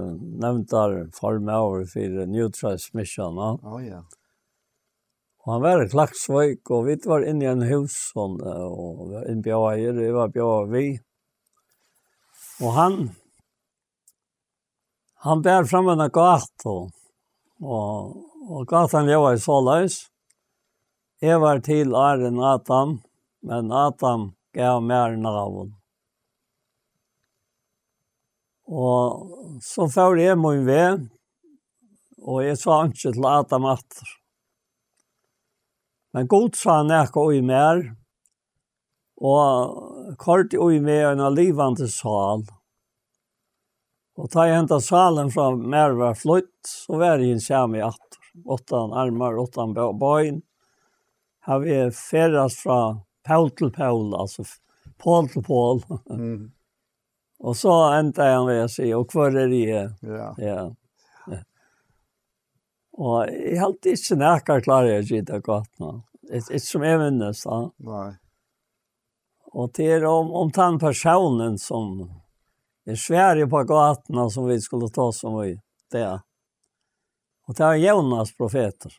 nevnt der form over for New Trust Mission. Ja, oh, ja. Og han var i Klaksvøk, og vi var inne i en hus, og, og en bjøyer, og var bjøyer vi. Og han, han bær frem en gato, og Og, og gatan leva i såleis. Jeg var til Arjen Adam, men Adam gav mer navn. Og så får jeg min ved, og jeg sa ikke til Adam atter. Men god sa han ikke i mer, og kort i mer enn livende sal. Og Og da jeg hentet salen fra mer var flytt, så var jeg sammen i atter. Åttan armar, åttan bøyen. Her vi ferdes fra Paul til Paul, altså Paul til Paul. Mm. og så endte jeg med å si, og hvor er det? Ja. ja. Og jeg har alltid ikke nærkere klarer jeg ikke det godt nå. Ikke som jeg minnes da. Nei. Og det er om, om den personen som i Sverige på gatorna som vi skulle ta som vi det. Och det är Jonas profeter.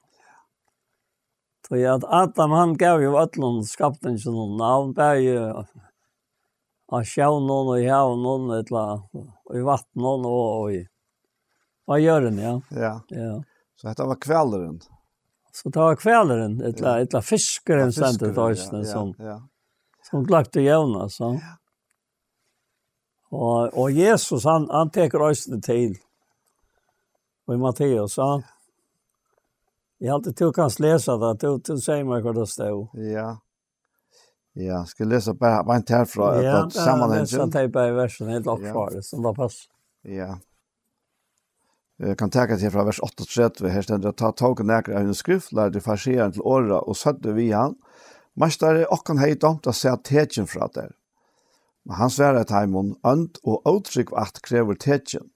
Så ja, Adam han gav ju allon skapten sin namn där ju av sjånen och i havnen och i vattnen och i vad gör den ja. Ja. Ja. Så det var kvällaren. Så det var kvällaren, ett la ett la fiskaren sen ja, som ja. som glackte Jonas så. Ja. Og, og Jesus, han, han teker øsene til. Og i Matteus, han, jeg har alltid tog kanskje lese det, du, du sier meg hva det stod. Ja. Ja, skal jeg lese bare, bare en tær fra et ja, sammenhengen. Ja, jeg leser i versen helt oppfare, ja. som det passer. Ja. Jeg kan tenke til fra vers 38, her stender, ta togen nekker av en skrift, lær det farsieren til året, og søtte vi han. Mestare, okken hei domt å se tekjen fra der. Men han sverre heimon, ønd og åtrykk at krever tetjen.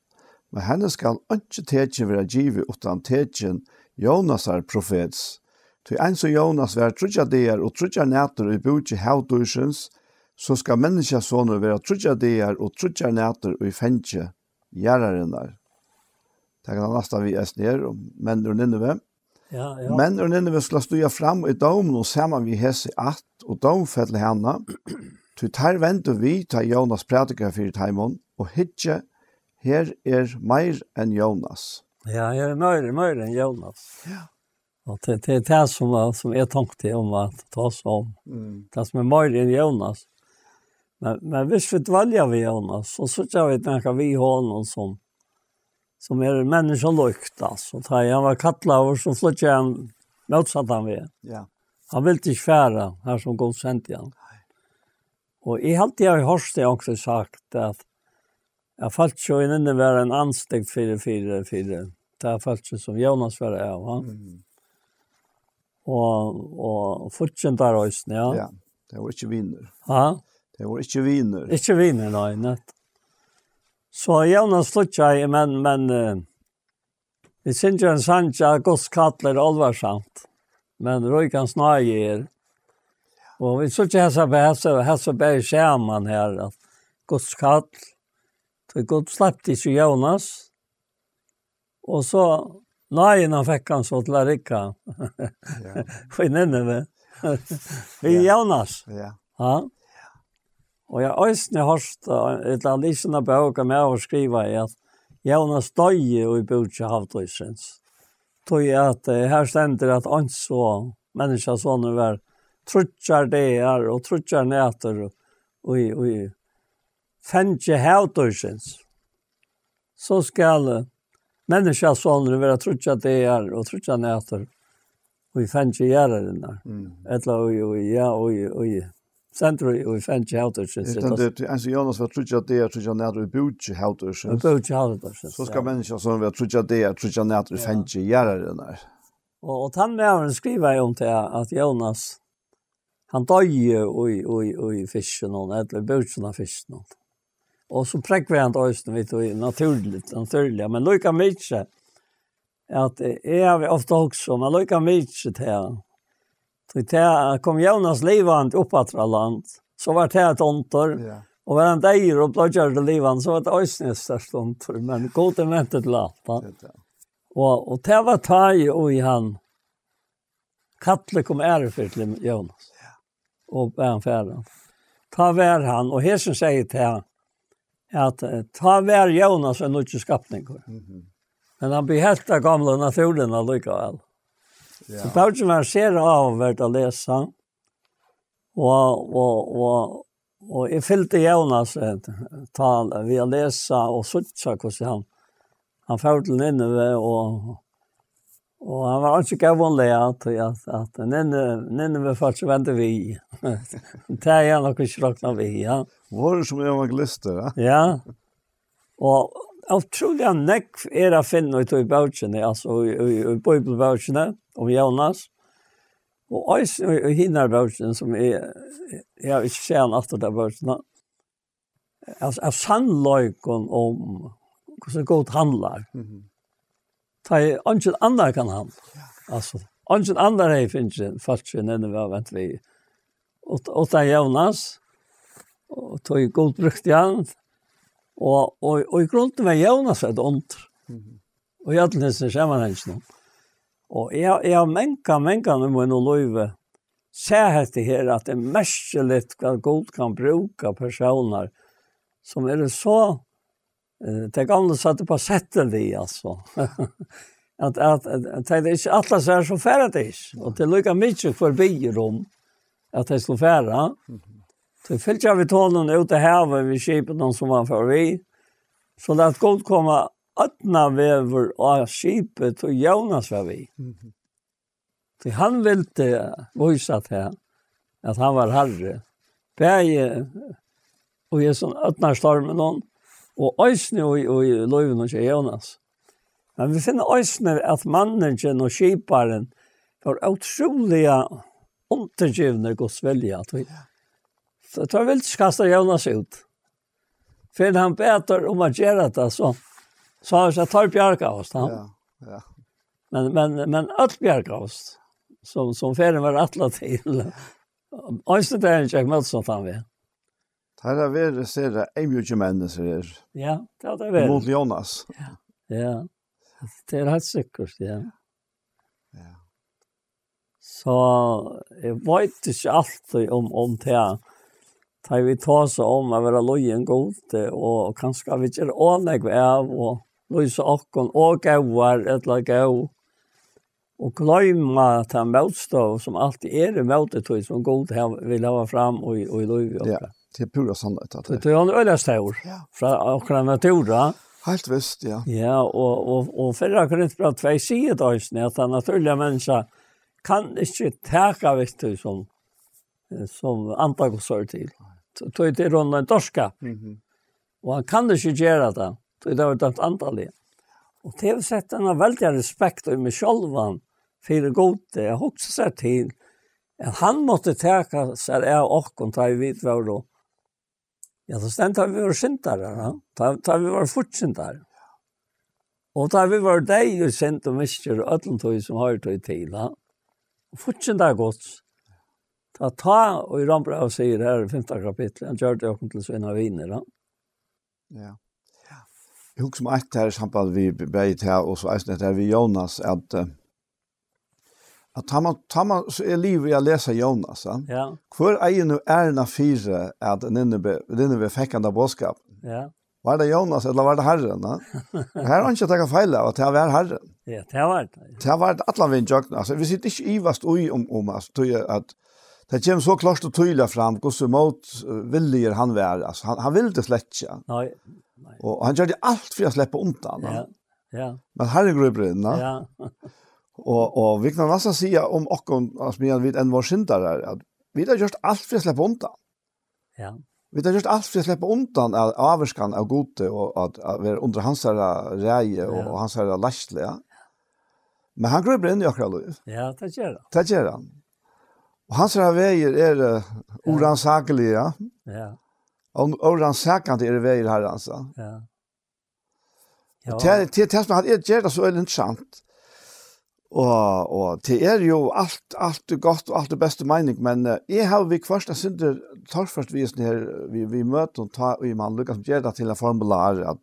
Men henne skal ønske tetjen være givet utan tetjen Jonas er profets. Til en som Jonas var trutja der og trutja nætter i bodje havdusjens, så skal menneska sånne være trutja der og trutja nætter i fengje gjeraren der. Det kan han vi es ned om menn og Nineve. Ja, ja. Menn og Nineve skal stuja fram i domen og saman vi hese at og domfettle henne. Tu tar vendu vi ta Jonas prædika fyrir taimon, og hitje, her er meir enn Jonas. Ja, her er meir, meir enn Jonas. Ja. Og det, det er det som, som jeg tenkte om at ta oss om. Mm. Det som er meir enn Jonas. Men, men hvis vi dvalger vi Jonas, så sitter vi tenker vi hånden som, som er menneskelukt, altså. Da han var kattlaver, så flyttet han motsatt han vi. Ja. Han ville ikke fære her som god sendte han. Ja Og jeg halte jeg har hørt det også sagt at jeg falt jo inn i være en anstegt fire, fire, fire. Det er falt jo som Jonas var av. Ja. Mm. Og, og fortsatt der også, ja. Ja, det var ikke viner. Ja? Det var ikke viner. Ikke vinner, nei, nett. Så Jonas sluttet jeg, men, men uh, vi synes jo en sannsja, Guds kattler, alvarsamt. Men Røykan snarger er, Og vi så ikke hessa på hessa, hessa så bär skärman här att Guds kall. Så Gud släppte ikke Jonas. og så nøyen han fikk han så til till Erika. Ja. För nenne vi. Vi Jonas. Ja. Ja. Og jeg øyne jag ösne hörst ett lysene bøker med å skrive i at Jonas døye og i bøtje havdøysens. Tog jeg at her stender at ans og menneska sånne var trutjar degar og trutjar nætter og, og, i fengje hevdøysins. Så skal menneskjasånene være trutjar degar og trutjar nætter og i fengje gjerrarna. Mm. Etla og, og, ja, og, og, Sentro og fengi hautursins. Det er enn Jonas var trutja det, trutja nært og búti hautursins. Búti hautursins, Så skal menneska som var trutja det, trutja nært og fengi gjerrarna. Og, og tann med skriva jo om til at Jonas Han døg i, i, i fisken eller bøtsen av fisken. Og så prekker vi han øysten vidt og naturlig, naturlig. men lukka mykje at jeg har ofte også, men lukka mykje til han. Til han kom Jonas livand oppatra land, så var det et åntor, yeah. og var han deir og blodgjør blodgjørte livand, så var det øysten et størst åntor, men god er ventet til alt. Og, og det var tag og i han, Kalle kom ærefyrt til Jonas og bæren færen. Ta vær han, og hesen sier til han, at ta vær Jonas en nødvendig skapning. Mm -hmm. Men han blir helt av gamle naturen allikevel. Ja. Så Paulsen var ser av avvært å lese, og, og, og, og jeg fylte Jonas et tal ved å lese og sutsa hvordan han, han følte den inne ved, og Og han var ikke gav en lea til at, at nene vi først vente vi. det er jeg nok ikke råkna vi, ja. Var det som evangelister, ja? Ja. Og jeg tror det er nekk er å finne ut i bøtjene, altså i, i, bøybelbøtjene, om Jonas. Og også i, i hinnerbøtjene, som jeg, jeg har ikke sett han etter det bøtjene. Altså, jeg sannløyken om hvordan godt handler. Mm ta i ungen andra kan han. Altså, ungen andre har finns ju fast ju när vi har vänt vi. Og, og ta Jonas og tog i god brukt igjen. Og, og, og i grunden var Jonas ett ont. Och jag hade nästan Og jeg, jeg har menka, menka med min och løyve. Se här her at det er merkelig hva god kan bruke personer som er så Det gamle satte på settet vi alltså. at at at det er ikke alle som er så färdigt det är. Och det lukar mycket för byrum att det skulle färra. Så fyllt fyllde vi tålen ut det havet vi skipet någon som var för vi. Så det god komma öppna vever av skipet och Jonas var vi. Så han ville visa det här att han var herre. Bäge och jag sån öppnar stormen någon og øysene og i løyven og Jonas. Men vi finner øysene at mannen og skiparen var utrolige undergivne godsvelje. Så det var veldig kasta Jonas ut. For han beter om å gjøre det, så så har jag tar bjärka oss då. Ja. Ja. Men men men allt bjärka oss som som färden var attlat till. Östra där jag med sånt han vi. Det har vært sere en mye mennesker her. Ja, det har det vært. Mot Jonas. Ja, ja. Det er helt sikkert, ja. Ja. Så jeg vet ikke alltid om, om det her. Da vi tar seg om å være løyen god, og kanskje vi ikke er ålegg av, og løse åkken, og gauer, eller gau, og glemme at han motstå som alltid er i møtetøy som god vil ha fram og og i løy. Ja till pura sannhet. Det är en öliga stor Ja. från okra natura. Helt visst, ja. Ja, och, och, och förra Korinthbrev 2 säger då just att den naturliga människan kan inte vet du som, som antagosar till. Tog det runt en torska. Mm. Och han kan inte göra det. Tog det var dömt antallet. Och det har sett en väldig respekt i mig själv för gode, Jag har också sett till att han måste täcka sig av och ta i vitt var då. Ja, så stendt har vi var syndere, ja. Da, da vi var fortsyndere. Og da vi var deg og sendt og mister og ødeltøy som har tog til, ja. Fortsyndere gods. Da ta, og i Rambra og sier her i 5. kapittel, han gjør det åkken til Svina Viner, ja. Ja. Jeg husker meg etter samband vi begge her, og så eisen etter vi Jonas, at uh, at tar man, tar man så er livet jeg leser Jonas, ja. ja. Hvor er jo ærna fire at Nineve, Nineve fikk han av bådskap? Ja. Var det Jonas eller var det Herren? Ja? Her har han ikke takket feil av at det var Herren. Ja, det var det. Det har vært alle vi jøkken. Altså, vi sitter ikke ivast ui om, om altså, tog jeg at det kommer så klart og tydelig fram hvordan mot viljer han var. Altså, han, han ville det slett ikke. Nei. Nei. Og han gjør det alt for å slippe undan. Ja, ja. Men herregud brinner. Ja. Og, og vi kan nesten si om och att vi vet en var syndare at vi har gjort alt for å slippe undan. Ja. Vi har gjort alt for å slippe undan av avskan av gode og at, att vara under hans her reie og, ja. og hans her lastle. Ja. Men han grubbar inn i akkurat liv. Ja, det gjør han. Det gjør han. Og hans her veier er uh, oransakelige. Ja. ja. Og oransakende er veier her, altså. Ja. Ja. Det til, til, som han är gjort så är det inte sant. Og, og det er jo alt, alt godt og alt det beste mening, men uh, jeg har vi kvart, jeg synes det tar først visen her, vi, vi møter og tar i man lykkes som gjør det til en formular, at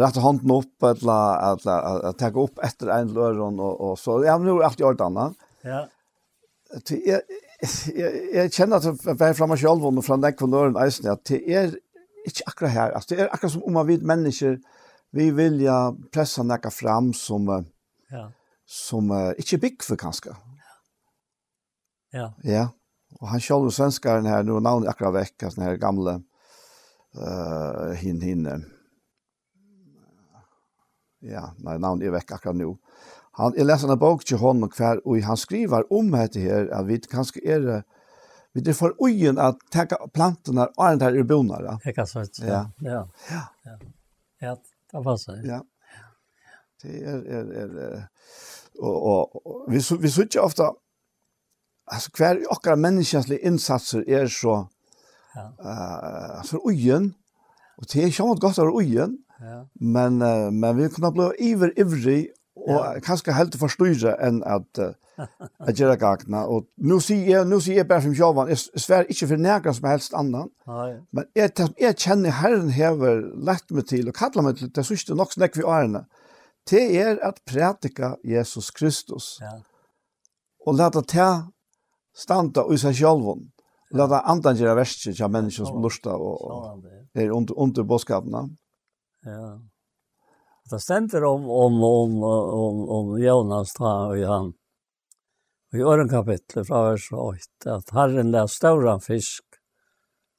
rette hånden opp, eller at, at, at, at opp etter en løren, og, og så, ja, men nå er alt i orden, ja. Det er, jeg, jeg jeg kjenner at jeg er fremme selv, og fra den kvaløren eisen, at det er ikke akkurat her, altså, det er akkurat som om man vet mennesker, vi vil ja pressa nekka fram som, ja, som uh, ikke er bygg for kanskje. Ja. Ja, og han sjálv svenskaren her, nu navnet akkurat vekk, sånne her gamle uh, hin, hin, ja, nei, navnet er vekk akkurat nu. Han, jeg leser en bok til hånden hver, og han skriver om dette her, at vi kanskje er det, Vi det får ujen att ta plantorna och den där urbonare. Jeg kan så ja. Ja. Ja. Ja, det var så. Ja. Det är är är og, og och vi vi ikke ofte altså, hver och människans innsatser er så ja. Uh, för ugen, og det er är ju gott av ugen, Ja. Men uh, men vi kunne bli iver ivrig og ja. kanskje helt forstyrre enn at uh, att göra gagna och nu ser jag nu ser jag bara från Javan jeg svär ikke for någon som helst annan. Nei. Men jag jeg kjenner Herren hever lett meg til, og kallar meg til, det sista nok snakk vi är det er at prætika Jesus Kristus. Ja. Og lata ta standa i seg sjálvun. Lata andan gjera verste til mennesker som lusta og, og er under, under bådskapene. Ja. Det stender om, om, om, om, om Jonas ta og han. I åren kapitlet fra vers 8, at Herren lær stauran fisk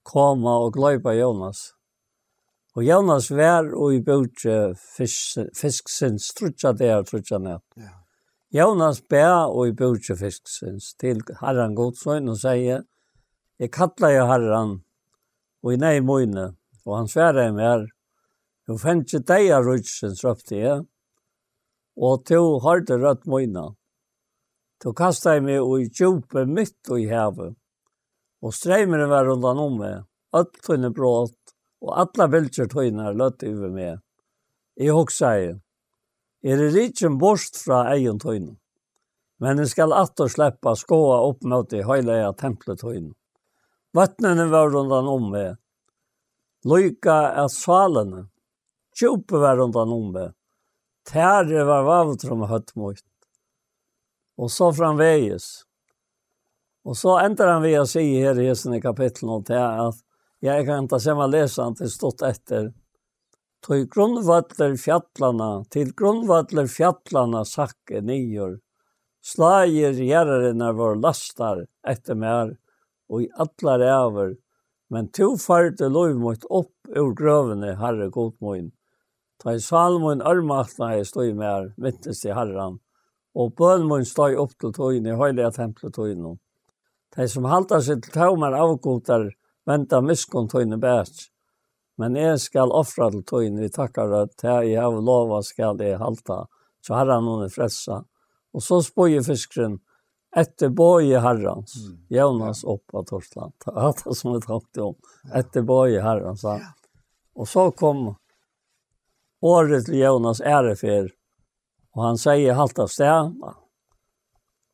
koma og gløypa Jonas. Og Jonas vær og i bøtje fisksins, trutja der, trutja ned. Ja. Jonas bær og i bøtje fisksins til herran godsøyn og sier, jeg kallar jo Herren og i nei møyne, og han sverre mer, jo fengt deg av rutsins, røpte jeg, og to harde rødt møyne. To kasta meg og i djupe mitt og i hevet, og streimeren var rundan om meg, alt tunne brått, og alla viljer tøynar løtt over meg. Jeg hoksa jeg, er det rikjen borst fra egen tøyne, men jeg skal atter slippe skåa opp mot i høyleia tempelet tøyne. Vattnene var rundan om meg, loika er salene, tjope var rundan om meg, tære var vavtrum høtt mot, og så framveges. Og så ender han ved å si her i hesten i kapitlet til at Jeg kan ta samme lesan til stått etter. Til grunnvattler fjallana, til grunnvattler fjallana sakke nyer. Slager gjerrarna vår lastar etter mer, og i allar over. Men to farte lov mot opp ur grøvene, herre godmoin. Ta i salmoin armatna jeg stod mer, mittest i herran. Og bønmoin stod opp til tøyne, i høyliga templet tøyne. De som halter seg til tøymer avgodar, venta miskon tøyne bæts. Men jeg skal offra til tøyne, vi takkar at jeg har lova skal jeg halta, så herran hun er fressa. Og så spøy fiskeren, etter bøye herrans, mm. jævnas opp av Torsland. Det er det som vi takkte om, etter bøye herrans. Og så kom året til Jonas ærefer, og han sier halta sted,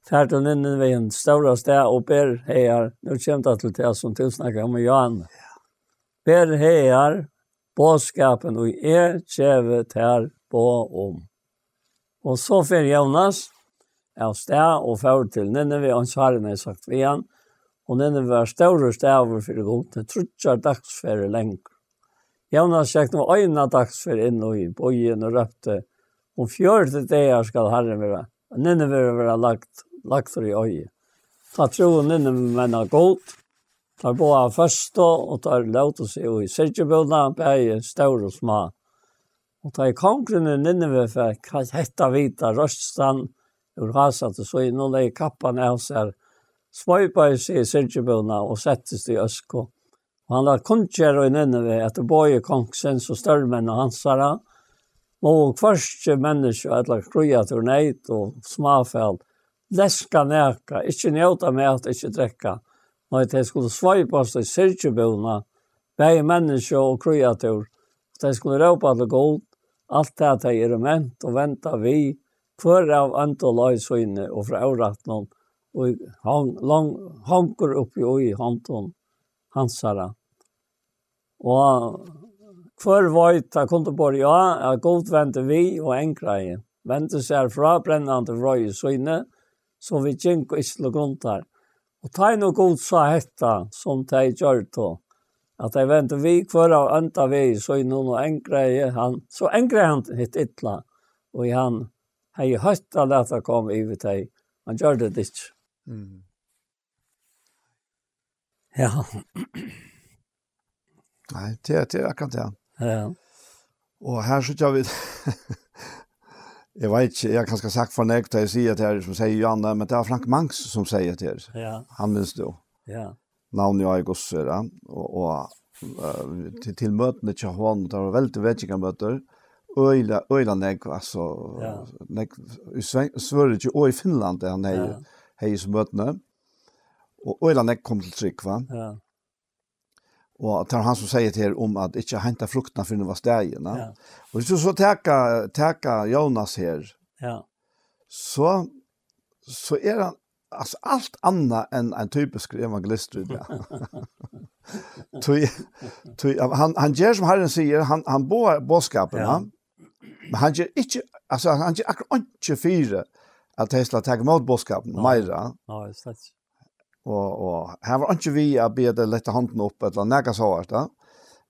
tar den inn ved en større sted og ber her, nå kommer det til det som tilsnakker om Johan. Ber her, båtskapen og er kjeve ter på om. Og så fer Jonas av sted og fer til Nineve, og så har han sagt vi han, og Nineve var større stedet for det god, det trutjar dagsferie lenger. Jonas sjekk nå øyne dagsferie inn og i bøyen og røpte, om fjørte dager skal herren være, Nineve vil være lagt lagt for i øye. Ta troen inn med en godt, tar på av første, og tar løte seg i sirkebødene, bare større og små. Og tar kongren inne ved for hette hvita røststand, ur hasa til så inn og leie kappan av seg, svøypa i seg i sirkebødene og settes i øsko. Og han la kunnskjer og inne ved etter både kongsens og størmenn og hansara, og kvarske mennesker, eller kruja til neid og småfeld, leska neka, ikkje njóta mat, ikkje drekka. Nei, de skulle sveipast i sirkjubona, bei menneske og kreatur. De skulle råpa til god, alt det at de er ment og venta vi, hver av andre løysøyne og fra avrattnån, og hang, lang, hanker oppi og i hånden hansara. Og kvar veit, da kom kunne bare ja, jeg god vente vi og enkreie. Vente seg fra brennende vrøy søyne, og som vi gikk og ikke lukket der. Og ta noe god sa hetta som de gjør to. At de vente vi kvar av ønta vi, så i noen og engre han, så engre han hitt ytla. Og i han, hei høytta leta kom i vi teg. Han gjør det ikke. Mm. Ja. Nei, det, det er akkurat det. Ja. Og her sitter vi Jeg vet ikke, jeg kanske har sagt for nek, att jeg sier til her, som sier Johanna, men det är Frank Mangs som sier til her. Ja. Han minns då. Ja. Navnet jag är ja. Og, og, uh, til, til møtene til hånd, det var veldig vettiga møter, øyla, øyla nek, altså, ja. nek, i Sverige og i Finland är han hej, ja. hei som møtene, og øyla nek kom til tryck, va? Ja. Och er han som säger till om att inte hämta frukterna for noe var stägen. Ja. Och så så teka, teka Jonas här. Ja. Så så är han alltså allt annat än en typisk evangelist tror jag. Tui, tui, han han gjør som Herren säger, han han bor boskapen, ja. Men han ger inte altså han gjør akkurat inte fyra att häsla tag mot boskapen, Maira. Ja, det är Og, og her var ikke vi å be det lette hånden opp, eller nægge så hvert da.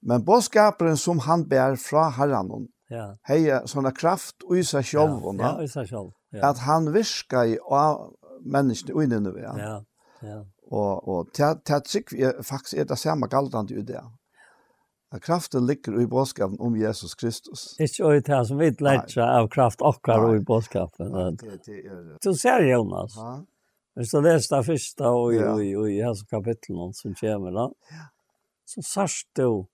Men bådskaperen som han ber fra herren, ja. hei sånne kraft i seg selv, ja, ja, i seg selv, ja. at han virker i av menneskene og inne ved. Ja, ja. ja. Og, og til, til at er faktisk er det samme galtende i det. At kraften ligger i bådskapen om Jesus Kristus. Ikke og det som vi lærte av kraft akkurat i bådskapen. Du ser, Jonas, ja Men så läste jag första och i och i och i hans kapitel som kommer då. Så sars du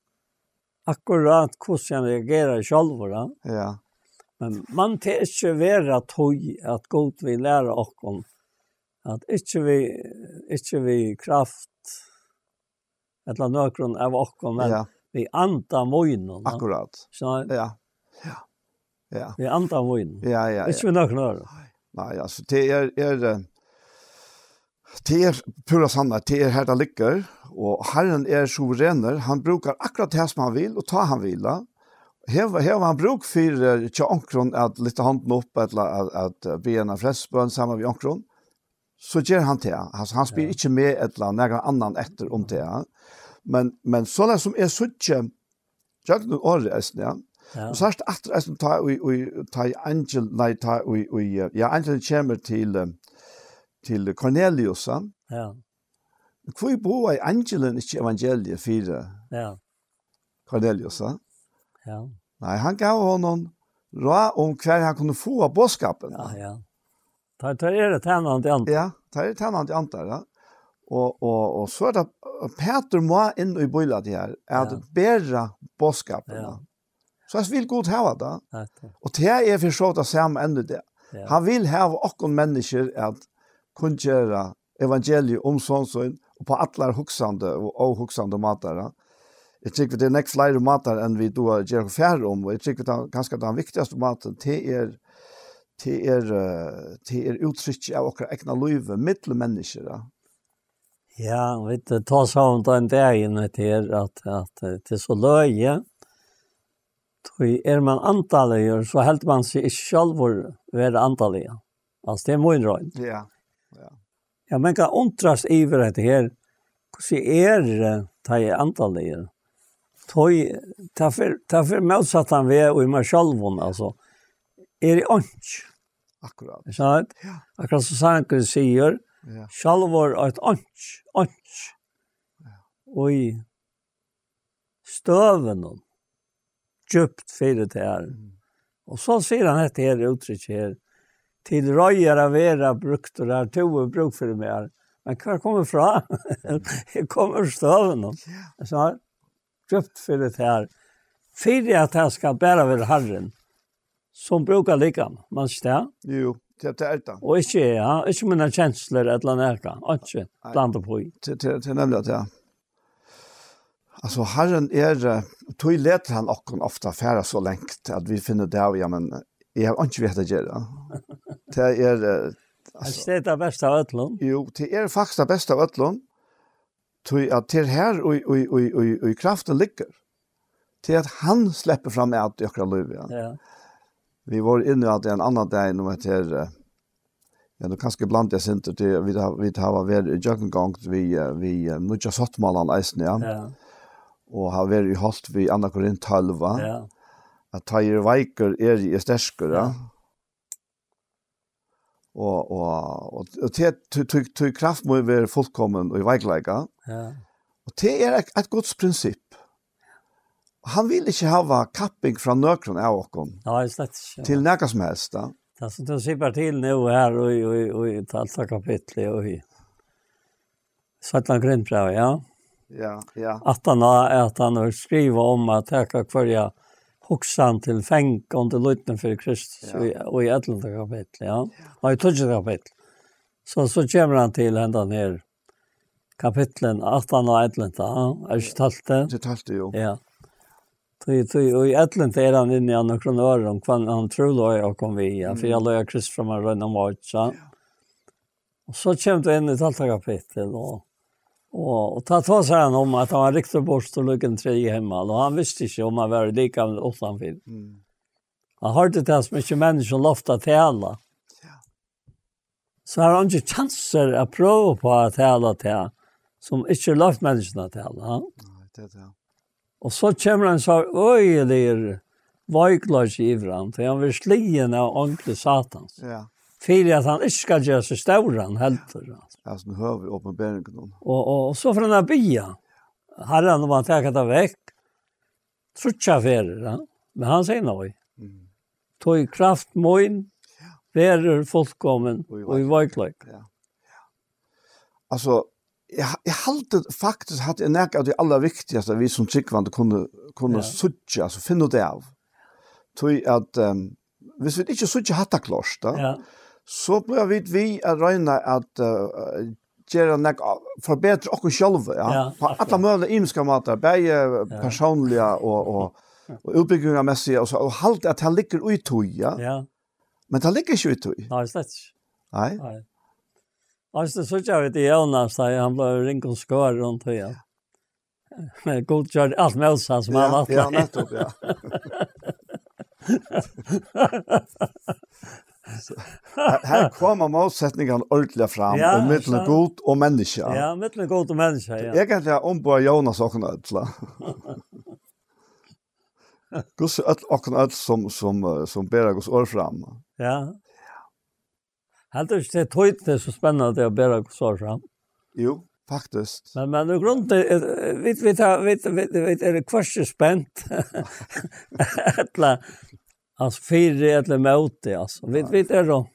akkurat hur han reagerar själv då. Ja. Men man tar inte vara tog att god vi lära oss om att inte vi inte vi kraft eller någon av och men ja. vi anta mojnon. Akkurat. Så ja. Ja. Ja. Vi anta mojnon. Ja, ja, ja. Ikke vi nok nå. Nei, altså, det er, er, Det er pura sanna, det er her det ligger, og Herren er suverener, han brukar akkurat det som han vil, og ta han vila. Heva, heva han bruk for tja onkron at litt handen opp, eller at, at be en av flestbøn sammen med onkron, så gjør han det. Altså, han spyr ikke med et eller annet, annan etter om det. Men, men så det som er så ikke, suttje, jøgnen året, ja, Ja. Og så sørst at reisen ta i tar i angel nei tar i ja angel kommer til til Cornelius. Ja. Hvor bo i angelen ikke evangeliet fire? Ja. Corneliusa. Ja. Nei, han gav honom råd om hver han kunne få av bådskapen. Ja, ja. Ta ta er det tennan til antar. Ja, ta er det tennan til antar, ja. Og, og, og så er det Peter må inn i bøyla det her, at ja. bæra bådskapen. Ja. Så jeg vil godt hava det. Og det er for så det samme enda det. Ja. Han vil hava okkon mennesker at kun gjøre evangeliet om sånn sånn, og på atler hoksande og avhoksande matere. Jeg tykker det er nekk flere mater enn vi då gjør færre om, og jeg tykker det er ganske den viktigaste maten, det er det er, det er uttrykk av okra egna løyve, mittel mennesker. Ja, vi tar sånn den dagen til at, at det er så løye, Tui er man antallig, så helt man seg ikke selv være antallig. Altså, det er min røy. Ja. Ja. Ja, man kan undras iver det her. Hvordan er det ta i antallet? Tøy, ta for, ta for motsatt han ved og i meg selv, altså. Er det ånds? Akkurat. Ikke sant? Ja. Akkurat som Sanker sier, ja. sjalvor er et ånds, ånds. Ja. Og i støven, djupt fyrir det her. Mm. Og så sier han dette her uttrykk her, til røyer av vera brukt, og det er to bruk for meg. Men hva kommer fra? jeg kommer støven om. Så har kjøpt for det her. Fyrir at jeg skal bære ved Herren, som brukar likam, man stær. Jo, det er det. Og ikke, ja, ikke mine kjensler et eller annet, ikke blanda på i. Det er nemlig at, ja. Alltså Herren är er, tog leder han och ofta färra så längt att vi finner det av ja men Jeg har ikke vet å gjøre. Det er... Altså, det er det beste av Øtlund. Jo, det er faktisk det beste av Øtlund. Til at det er her og, og, og, og, og og kraften ligger. Til at han slipper fram alt i akkurat liv igjen. Ja. Vi var inne at det er en annen dag når det er... Ja, nu kanskje blant jeg synte til vi har, vi har vært i jøkkengang vi, vi nødja sottmalene eisen, ja. ja. Og har vært i holdt vi Anna Korintalva. Ja at ta i veiker er i stersker, ja. Og, og, og, og til, til, til kraft må være fullkommen og i veikleika. Ja. Og det er et, et godt prinsipp. Han vil ikke hava kapping fra nøkron av okken. Nei, slett ikke. Til nekka som helst, da. Det som du sier til nå her, og i talta kapitlet, og i Svartland Grønbrev, ja. Ja, ja. At han har, att han har skrivit om att täcka kvarja hoksan til fenk om til løyten for Kristus ja. og i etlund kapittel, ja. Og i tøtje kapittel. Så, så kommer han til hendan her kapitlen 18 og 11, ja. er ikke talt det? Ikke talt jo. Ja. Tui, tui, og i etlund er han inne i andre kroner om hva han tror løy og kom vi, ja. For jeg løy Kristus fra meg rønne mat så. Og så kommer det inn i talta kapittel, og Og, og ta ta seg han om at han var riktig bort och lyckan tre i hemma. og han visste ikke om han var lika med Åtlandfinn. Mm. Han hørte til så mycket mennesker lofta till alla. Ja. Så har han ikke chanser å prøve på å tala til som inte loft menneskene till alla. Ja? Nej, det er det. Og så kommer han så øyelig vajklars i ivran. for han vil slien av ordentlig satans. Ja fyrir at han inte ska göra sig stauran helt. Alltså nu hör vi uppenbarligen. Og, och, och så från den här. Herren om han tagit det väck. Trutja ja. Men han sier noe. Mm. Tog kraft moin, Färre fullkommen och i vajklöjk. Ja. Alltså, jag, jag halte faktiskt hade jag näka av det allra viktigaste vi som tryggvande kunde, kunde ja. suttja, alltså finna det av. Tog att, um, hvis vi ikke suttja hatta klost, da, ja så ble vi vi at røyne at uh, gjøre nek forbedre okkur sjølve, ja. ja på alle mulige imiske måter, bare personlige og, og, og utbyggingermessige, og, så, og halte at det ligger ut tog, ja. ja. Men det ligger ikke ut tog. Nei, slett ikke. Nei. Nei. Altså, så kjør vi til Jonas, da han ble ringt og skår rundt tog, ja. Men god kjør alt med oss, som han har Ja, nettopp, ja. her kommer motsättningen ordentlig fram ja, och mellan god og menneske. Ja, mittelen god og menneske, ja. Jag kan inte ombå Jonas och ødla. Guds att och allt som som som bär Guds år fram. Ja. Helt det er tøyt det er så spennende å bära Guds ord fram. Jo, faktisk. Men men i grunden vet vi vet vi vi, vi, vi er det kvartspänt. Alla alltså fyra eller mot alltså. Vi vi är då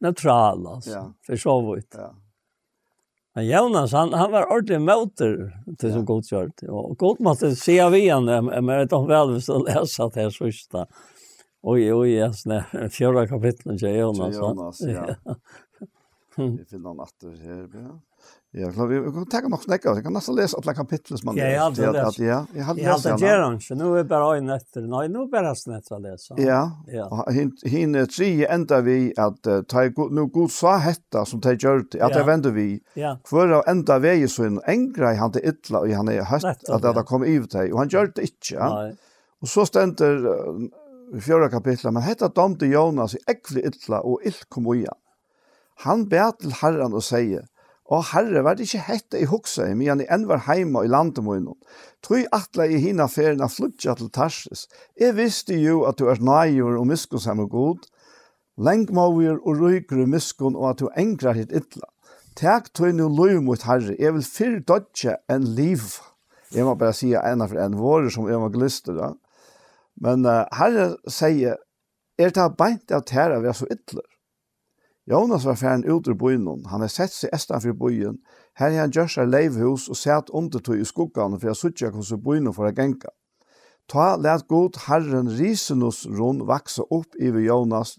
neutral alltså. Ja. För så vitt. Ja. Men Jonas han han var ordentlig motor till som gott kört. Och gott måste se av igen men vet om väl så läsa det här sista. Oj oj yes när fjärde kapitlet Jonas. Jonas ja. Vi finner han åter här. Ja, klar, vi kan ta nok snakka. Jag kan nesten läsa alle kapitlet som man Ja, jeg har läst. Ja, jag har läst. Jag har läst. Nu är bara en efter. Nej, nu bara snett å lese. Ja. Ja. Hin tre ända vi att ta nu god sa hetta som ta gjort att det vender vi. Kvar av ända vägen så en engra han det illa och han är högt att det kom ut dig och han gjør det inte. Nei. Och så ständer i fjärde kapitlet men hetta domte Jonas i ekvlig illa och ill kom uja. han ber til Herren och säger Og herre, var det ikke hette i hoksa i mian i enn var heima i landet munnen. Troi atla i hina ferien av flutja til Tarsis. Jeg visste jo at du er nøyur og miskos hem og god, lengmauer og ryker og miskon og at du engrar hitt ytla. Tek tog nu løy mot herre, jeg vil fyr dodja enn liv. Jeg må bare sija ena for en våre som evangelister da. Men uh, herre sier, er det beint at herre vi er så ytler? Jonas var færen ut ur byen, han har sett seg estan for byen, her er han gjør seg leivhus og sett undertøy i skuggene for å suttje hvordan byen for å genka. Ta let god Herren Risenus rund vaksa opp iver Jonas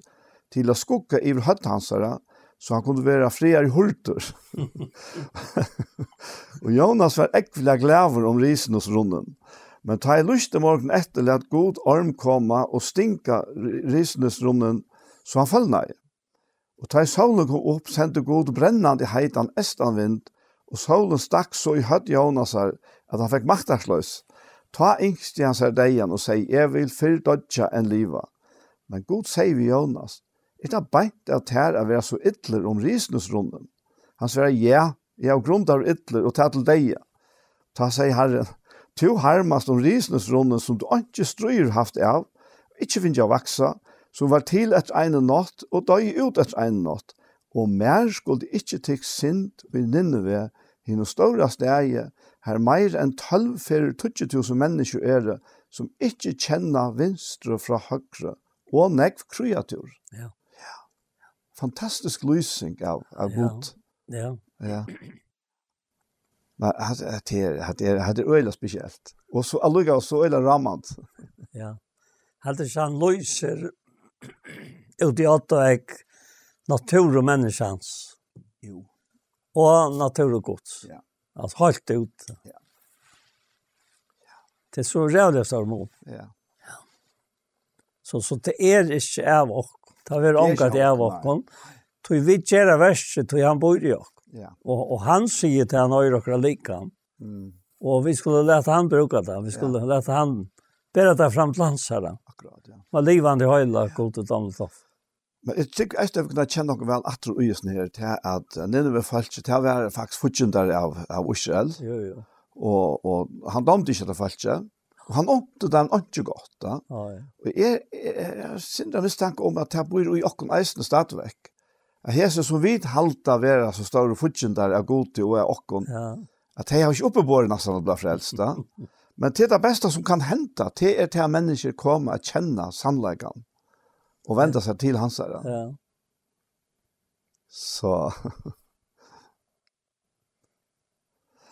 til å skugga iver høtthansara så han kunne være friar i hulter. og Jonas var ekvila glæver om Risenus runden. Men ta i lustig morgen etter let god orm komma og stinka Risenus runden, så han følg. Og ta i saulen kom opp, sendte god brennande heitan estanvind, og saulen stakk så i høtt Jonasar, at han fikk maktarsløs. Ta yngst i hans her deian og sier, jeg vil fyr dodja enn liva. Men god sier vi Jonas, ikke beint at her er vera så ytler om risnusrunden. Han sier, ja, jeg har grunn av ytler og ta til deia. Ta sier herren, to harmast om risnusrunden som du ikke strøyer haft av, ikke finner jeg vaksa, som var til etter ene natt, og døg ut etter ene natt. Og mer skulle ikke tikk sint i Nineve, hinn og ståra stegi, her meir enn 12 fyrir 20.000 mennesker er det, som ikke kjenner vinstre fra høyre, og nekv kreatur. Ja. ja. Fantastisk lysing av, av god. Ja. Ja. ja. Men det er, det er, det er øyla spesielt. Og så alluga, og så øyla rammant. Ja. Helt ikke han lyser Ut i åtta ek natur og menneskens. Jo. Og natur og gods. Ja. Altså helt ut. Ja. ja. Det er så rævlig sarmon. Ja. ja. Så, så det er ikke av oss. Det er omgat av oss. Tog vi gjør verset, tog han bor i oss. Ja. Og, og han sier til han øyre okra likan. Mm. Og vi skulle lete han bruka det. Vi skulle ja. lete han bæra det fram til hans herre akkurat, ja. Men livande høyla, godt og damle toff. Men jeg tykker jeg vi kunne kjenne noe vel atter og isen her til at Nineve falt til å være faktisk fortjentare av, av Israel. Jo, jo. Og, og han damte ikke til falt. Og han åpte dem ikke godt. Da. Ja, ja. Og jeg, jeg, jeg synes mistanke om at jeg bor i okken eisen stadigvæk. At Jesus som vidt halta være så større fortjentare av god til og er okken. Ja. At jeg har ikke oppebåret nesten å bli frelst. Da. Men til det beste som kan hente, det er til at mennesker kommer og kjenner sannleggene, og vender seg til hans herre. Ja. Så...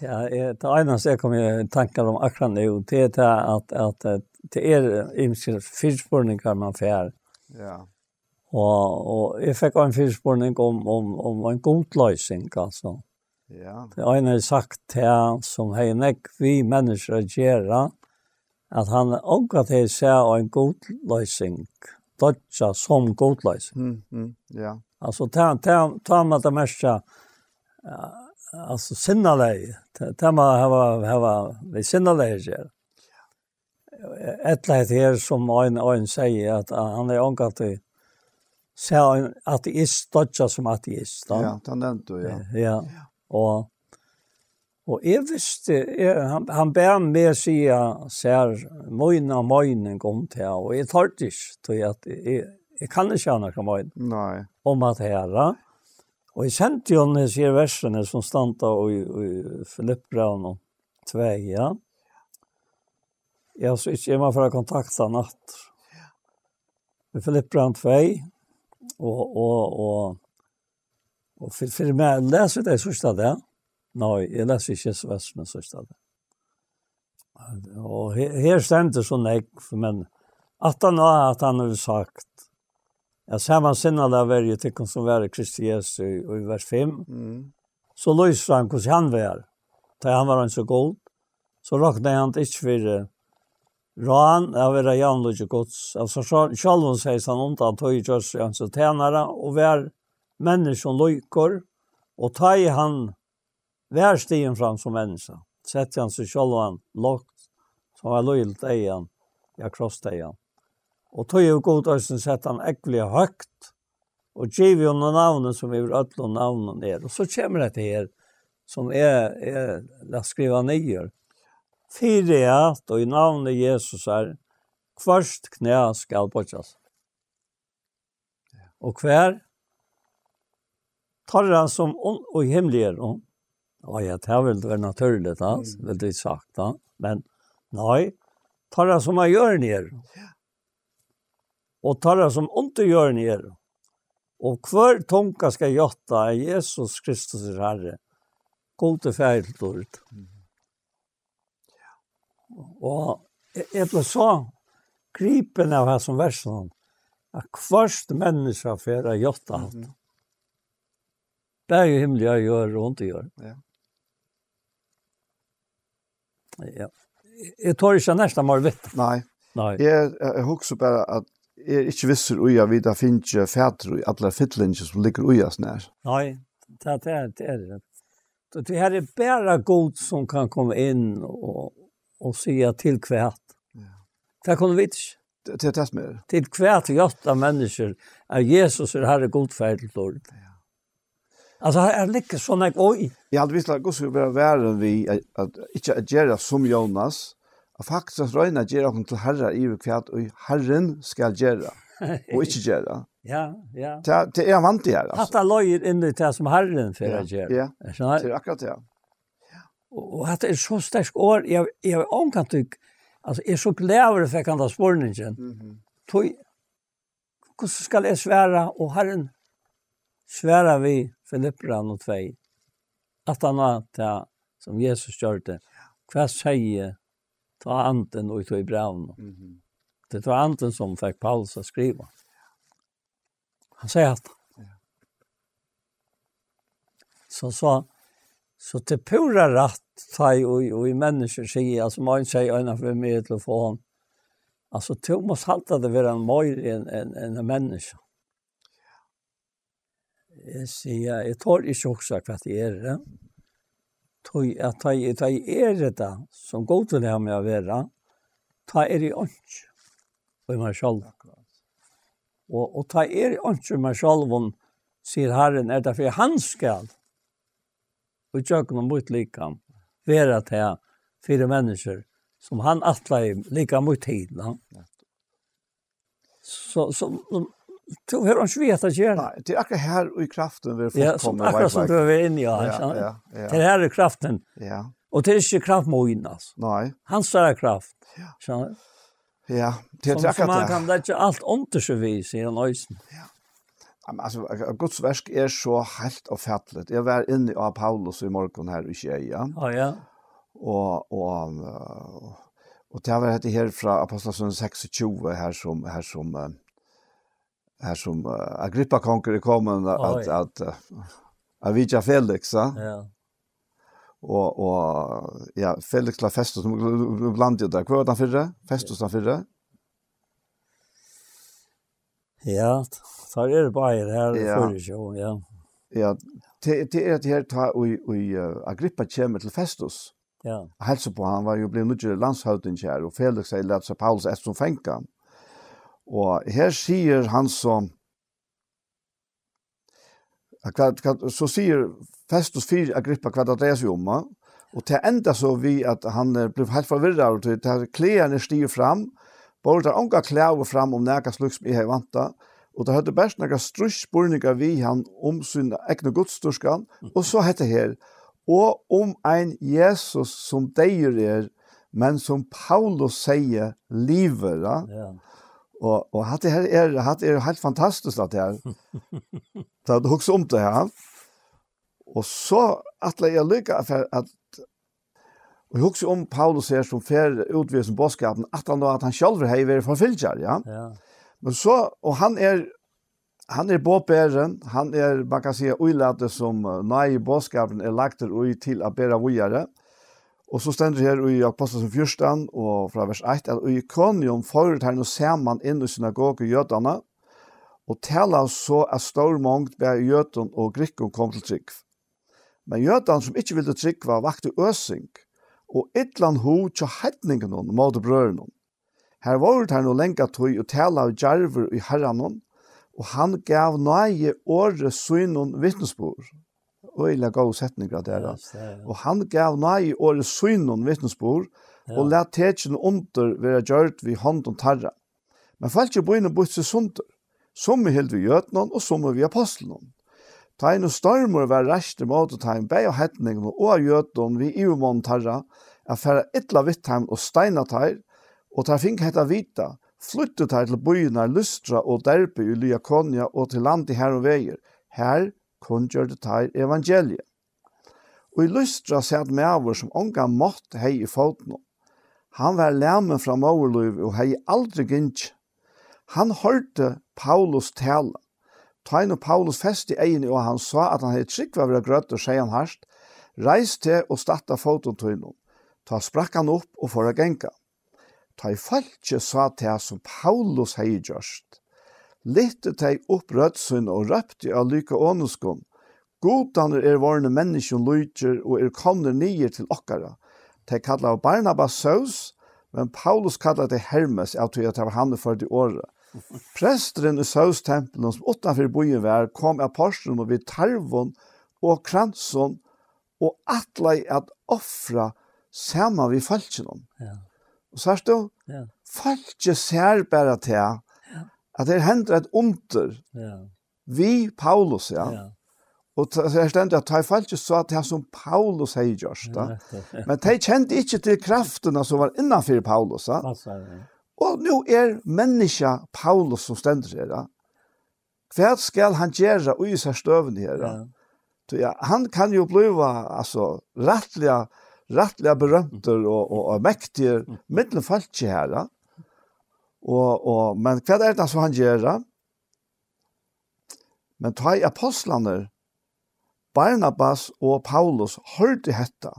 ja, jeg, det ene som jeg kom i tanker om akkurat nå, det er det at, at det er ymske fyrspårninger man får. Ja. Og, og jeg fikk en fyrspårning om, om, om en god løsning, altså. Ja. Det har en sagt til som har nek vi mennesker å gjøre, at han ångar til seg en god løsning, dødja som god løsning. Mm, mm, ja. Altså, ta, ta, ta med det meste, altså, sinnalei, ta med hva, hva, vi sinnalei gjør. Et eller her som en, en sier, at han er ångar til seg en ateist, dødja som ateist. Ja, det nevnte du, ja. Ja. ja. Og, og jeg visste, jeg, han, han ber meg sige, ser, møyne og møyne kom til, og jeg tar det ikke, tror jeg at jeg, jeg kan ikke ha noe møyne. Nei. Om at herre. Og jeg sendte jo når jeg sier versene som stod i, i Filippbraun og Tvei, ja. Jeg har ikke hjemme for å kontakte natt. Ja. Filippbraun Tveg, og, og, og Og for, for meg, leser det i sørste det? Nei, jeg leser ikke Vest, men sørste det. Og her, her stender sånn jeg, men at han har at han har sagt, jeg ser man sinne det var jo til hva som var Kristi Jesu i vers 5, mm. så løser han hvordan han var. Da han var han så god, så råkne han ikke for Ran av era jævnlig gods. Altså, själv hon säger han ont han tog i görs i hans tjänare och var människan lojkor och ta i han värstigen fram som människa. Sätt han sig själv han lågt som var lojalt egen, jag krossade han. Och tog ju god östen sett han äckliga högt och giv ju honom namnen som vi över ödlån namnen ner. Och så kommer det här som är, är att skriva nyer. Fyra at, och i namnet Jesus är kvarst knæ skal bortas. Och kvar Torra som on och hemliga då. Ja, jag tar vel det naturligt alltså, mm. väl det sagt da. Men nej, torra som man gör ner. Ja. Och torra som inte gör ner. Och kvar tonka ska jotta Jesus Kristus er Herre. Gode färdort. Mm. Och jeg ble så gripen av her som versen. Att kvarst människa för att jotta allt. Bär himliga gör och inte gör. Ja. Ja. Jag tar inte nästa mer vitt. Nej. Nej. Jag jag hugger bara att är inte visser och jag vet att finns färdru i alla fittlinjer som ligger i oss när. Nej, det är det är det. Så det här är bara god som kan komma in och och se till kvärt. Ja. Det kommer vi inte det test med. Til hver til åtta mennesker er Jesus er herre god til Lord. Ja. Alltså här är lika sån där oj. Jag hade visst lagt oss över världen vi att inte att göra som Jonas. Att faktiskt röna göra hon till herrar i kvart, och herren ska göra och inte göra. Ja, ja. Det det är vant det här alltså. Att löjer i det som herren för att göra. Ja. Det är akkurat det. Och att det är så starkt år jag jag omkant tyck alltså är så glädje för kan det spårningen. Mhm. Tog. Hur ska jag svära och herren svära vi Filipperan och tvei. Att han var det som Jesus gjorde. Vad säger ta anten och ta i braun. Mm -hmm. Det var anten som fick Paulus att skriva. Han säger att så så så till pura rätt taj och och i människor säger alltså man säger en för mig telefon. Alltså Thomas haltade det vara en mer en en en människa jeg sier, jeg tar ikke også hva det er det. Tøy at tøy at tøy er det som går til det med å være, Ta er i ånds i meg selv. Og, og ta er i ånds i meg selv, om sier Herren, er det for han skal, og tjøkken om mot likam, være til fire mennesker, som han atler lika mot tid. Ja. Så, så, Du har ikke vet at gjøre. Nei, det er akkurat her i kraften vi får komme. Ja, akkurat som du er inne i. Ja, ja, ja, ja. Det här her kraften. Ja. Og det er ikke kraft må inn, altså. Nei. Han sier kraft. Ja. Ja, det er akkurat det. Som man kan lette alt vid, i han øysen. Ja. Altså, Guds versk er så helt og fattelig. Jeg var inne av Paulus i morgen her i Kjeia. Ja, ja. Og, og, och, og det var dette her fra Apostelsen 26 her som, her som, her som här som uh, Agrippa konkur kommer att att att Avicii Felix va? Ja. Og, og ja Felix la festus som bland det där kvar utan förra festus utan förra. Ja, så är det bara här för ju ja. Ja, det det är det här ta och och Agrippa kommer till festus. Ja. Hälsa på han var ju blev mycket landshövding här och Felix säger att så Paulus är som fänkan. Og her sier han som så sier Festus 4 Agrippa hva det dreier seg om, og til enda så vi at han blev helt forvirret, og til. Klærne stiger fram, bare der unga klær fram om näka slukk som jeg har vanta, og der hadde best några strusspurninger vi han om sin egne godsturskan, og så hette her, og om ein Jesus som deir er, men som Paulus sier, lever, ja. Og og hatt det her er hatt er helt fantastiskt att det. Så att hugsa om det her. Och så att jag lycka at att och hugsa om Paulus här som för utvisen bådskapen, at han då han selv har vært förföljer, ja. Ja. Men så och han är han är båtbæren, han är man kan si, oilatet som nej boskapen är lagt ut till att bära vidare. Mm Og så stender det her i Apostelsen 14 og fra vers 1 at i Konium forut her noe ser man inn i synagoge jødene og taler så at stor mångt ber jødene og grikken kom til trygg. Men jødene som ikke ville trygg var vakt i øsing og ytland ho til hedningen hon mot brøren Her var det her noe lenge tog og taler av djerver i herren og han gav nøye året synen vittnesbord øyla gode setninger der. Og han gav nei året synon vittnesbord, ja. og let tetsjen under være gjørt vi hånd og tarra. Men folk er bøyne bort seg sunder, som er helt vi gjøtnån, og som er vi ta Tein og stormer var rest i måte ta tein bei og hetningen og gjøtnån vi ivmån tarra, er færre ytla vittheim og steina teir, og teir fink hetta vita, flyttet her til bøyene Lystra og Derby i Lyakonia og til land i her og veier. Her kun gjør det teir evangeliet. Og i lystra sett med avur som unga mått hei i foten. Han var læmen fra Mårløyv og hei aldri gynnsk. Han hørte Paulus tale. Tain og Paulus fest i egen og han sa at han hei trygg var grøtt og seg han harst. Reis til og statta foten tøynom. Ta sprakk han opp og for å genka. Ta i falskje sa til som Paulus hei gjørst Litte teg opp rødsyn og røpte av lykke åneskånd. Godaner er varne menneskjon lujtjer og er kommer nye til okkara. De kallar av Barnabas saus, men Paulus kallar det Hermes, av tog at det var han for de året. Presteren i saustempelen som utanfor bojen var, kom apostelen og vid tarvon og kranson og atlai at offra saman vi falskjennom. Ja. Og sørst du? Ja. Falskje ser bare til at det hender et under ja. vi Paulus, ja. ja. Og så er stendig at de falt ikke så at det som Paulus hei gjørst. Da. Men de kjente ikke til kraftene som var innanfor Paulus. Da. Og nå er menneska Paulus som stendig her. Da. Hva skal han gjøre i seg støvende her? Da? Ja. Han kan jo bli altså, rettelig rettliga berömter och och mäktiga mittelfalche Ja. Og, og, men hva er det som han gjør? Men ta i apostlene, Barnabas og Paulus hørte hetta.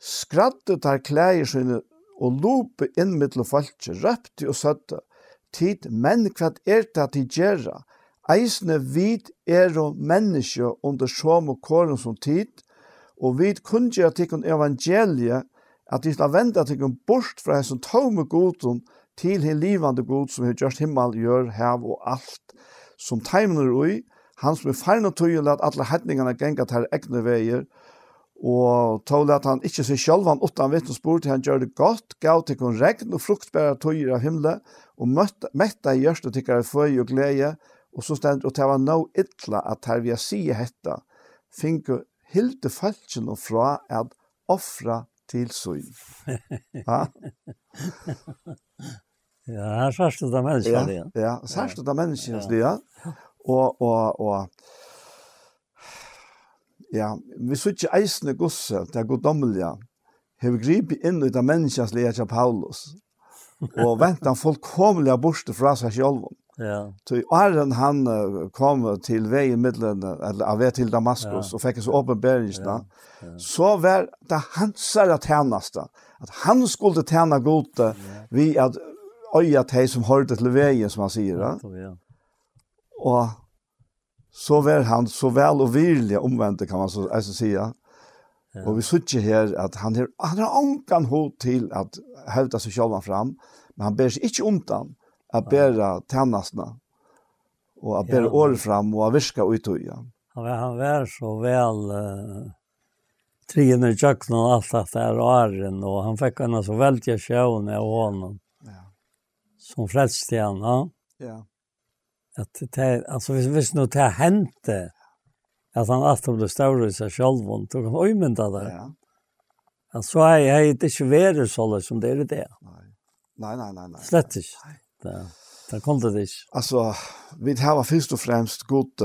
Skrattet tar klæger sine og lope inn mittel falske, røpte og søtte. Tid, men hva er det til gjøre? Eisene vid er og menneske under som og kåren som tid, og vid kunngjør til evangeliet at de skal vende til bort fra hans tomme godom til hin livande god som har gjort himmel, gjør, hev og alt, som teimner ui, han som er feil og tøye, let alle hetningene genga til egne veier, og tål at han ikke seg selv, han åttan vittnesbord, han gjør det godt, gav til kun regn og fruktbære tøyer av himmelen, og møtta, metta i gjørst og føy og glede, og så stendt, og det var no ytla at her vi har sige hetta, finke hilde falskjen og fra at offra til søy. Ja, sørst ut av menneskene, ja. Ja, sørst ut av menneskene, ja. Og, og, og, ja, vi så ikke eisende gosse til goddommelige, har gripet inn ut av menneskens leia til Paulus, og ventet han fullkomlig borste fra seg selv. Ja. Så Arjen han kom til veien middelen, eller av vei til Damaskus, ja. og fikk en så åpenberingene, ja. ja. så var det hans er tjeneste, at han skulle tjene gode, vi at øya til som hørte til veien, som han sier. Ja. Og så var han så vel og virkelig omvendt, kan man så, så si. Ja. Og vi sier her at han, er, han har ångan hod til at hevda seg selv fram, men han ber seg ikke undan at bæra tennastene, og at bæra året fram, og at virka utøya. Han var, han var så vel uh, trien i kjøkkenen og alt det der åren, og han fikk henne så veldig sjøvne av honom som frelste henne. Ja. ja. At det altså, hvis, hvis noe det hände at han alltid ble større i seg selv, och tog han øymynda det. Ja. At så er jeg, är ikke svär så løs som det er det. Nei, nei, nei, nei. nej. Slett inte. Ja. Det kom det ikke. Alltså vi har först och främst gott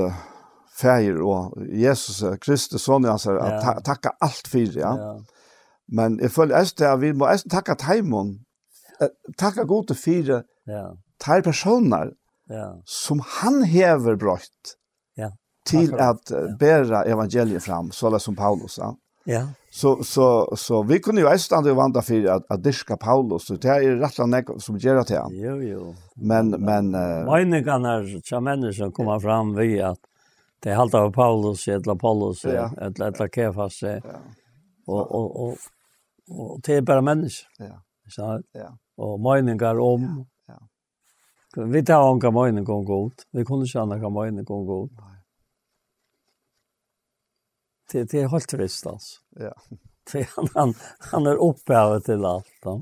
feir og Jesus Kristus son han säger ja. ta tacka allt för ja. ja. Men jag följer att vi må måste tacka Timon. Tacka gott för Ja. Tar personer ja. som han hever brøtt ja. til at bära evangeliet fram, sådär som Paulus. Ja. ja. Så, så, så vi kunne jo ästande och vanda for at, at diska Paulus. Så det er rett og slett som gjør det här. Jo, jo. Men... men, men Möjningarna som människor kommer fram vid att det är halta av Paulus, eller Paulus, ja. eller, eller Kefas. Ja. Och, och, och, och det är bara människor. Ja. Så, ja. Och möjningar om Vi tar anka mine gong god. Vi kunne kan vara mine gong god. Det, det är helt trist alltså. Ja. Det, han, han, han er opphavet til alt. Da.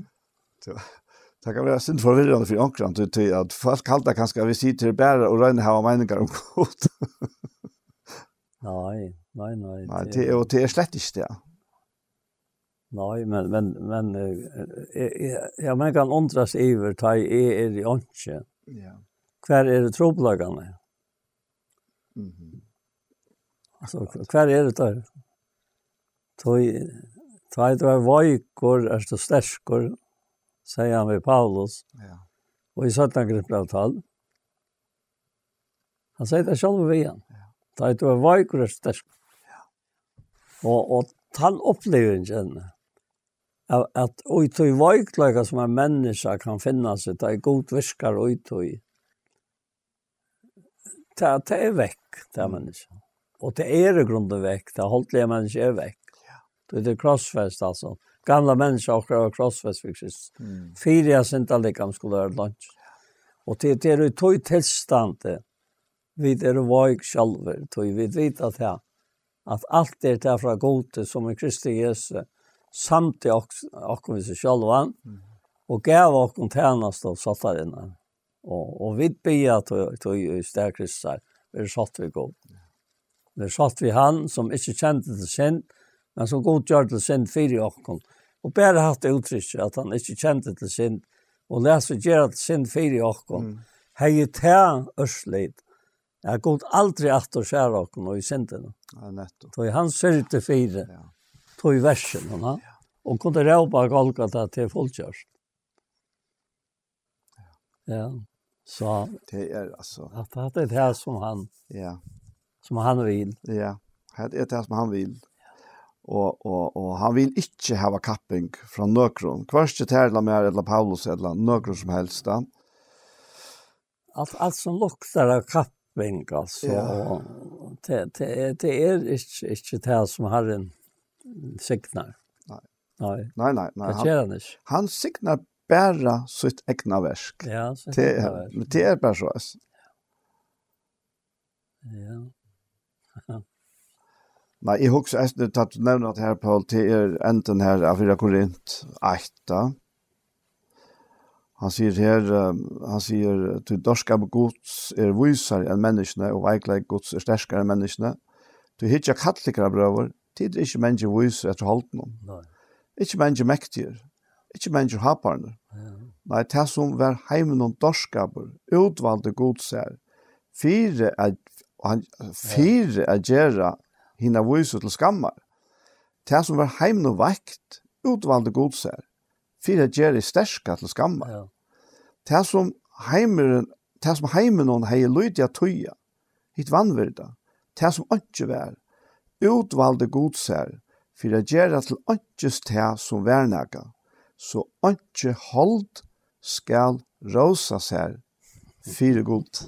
Det kan være synd forvirrende for ankran, til, til at folk halda kanskje vi sier til bæra og røyne hava meninger om god. nei, nei, nei. Nei, det, og det er slett ikke det. Nei, men, men, men jeg, jeg, jeg, jeg, jeg, jeg, jeg, jeg, jeg, jeg, jeg, Ja. Kvar er det troplagene? Mm -hmm. kvar hver er det där? Tøy, tøy du er vajkor, er du sterskor, sier han ved Paulus. Ja. Og i 17 gripper av tal. Han sier det selv vi igjen. Ja. Tøy du er vajkor, er du sterskor. Ja. Og, og tal opplever ikke henne at, at oi tøy vajklöka som en människa kan finna seg, det er god viskar oi tøy. Det, det er vekk, det er människan. Og det er i grunden vekk, det er hålltliga människor er vekk. Det er det krossfest alltså. Gamla människor och har krossfest för Kristus. Mm. Fyra synda likam skulle være lunch. Og det det er det tøy tilstand, vi er vajk sjalver, tøy vi vet at, här. Att allt det är därför gott som är Kristi Jesus samt i okkom vi seg sjálva, og gav okkom tjernast og satt der inne. Og, og vi bia tog i stærkristrar, vi er satt vi god. Vi er satt vi han som ikke kjente til synd, men som god gjør til synd fyrir okkom. Og bare hatt det uttrykket at han ikke kjente til synd, og leser gjøre til synd fyrir okkom. Mm. Hei ta ørsleit, Jeg har gått aldri å skjære okkur og i sindene. Ja, nettopp. Så han sørte fire. Ja tog versen, ja. og kunde råpa Golgata til fullkjørst. Ja. ja. Så det är alltså att det är det som han ja som han vill. Ja. Det är det som han vill. Och och och han vill inte ha kapping från Nökron. Kvarste tärla mer eller Paulus eller Nökron som helst. Då. Allt allt som luktar av kapping alltså. Ja. Det det det är inte inte det som Herren signar. Nej. Nej. Nej, nej, nej. Han, han, han signar bara sitt egna verk. Ja, sitt det, egna verk. Det är bara så. Ja. Nej, jag husar att det att nämna att här Paul till er enten här av Fyra Korint 8. Han säger här han säger till dorska gods är vysare än människorna och verkliga gods är starkare än människorna. Du hittar kattliga bröder tid er ikke mennesker viser etter halten om. Nei. Ikke mennesker mektiger. Ikke mennesker haparne. Ja. Nei, det som var heimen og dorskaper, utvalgte godser, fire er, og han, fire er gjøre hina viser til skammar. Det som var heimen om vekt, utvalgte godser, fire er gjøre sterska til skammar. Ja. Det som heimeren, det som heimen om hei løyde tøya, Hit vannverda, det som ikke var, utvalde godsær, for å gjøre til åndsjes te som vernaga, så åndje hold skal rosa sær fire god.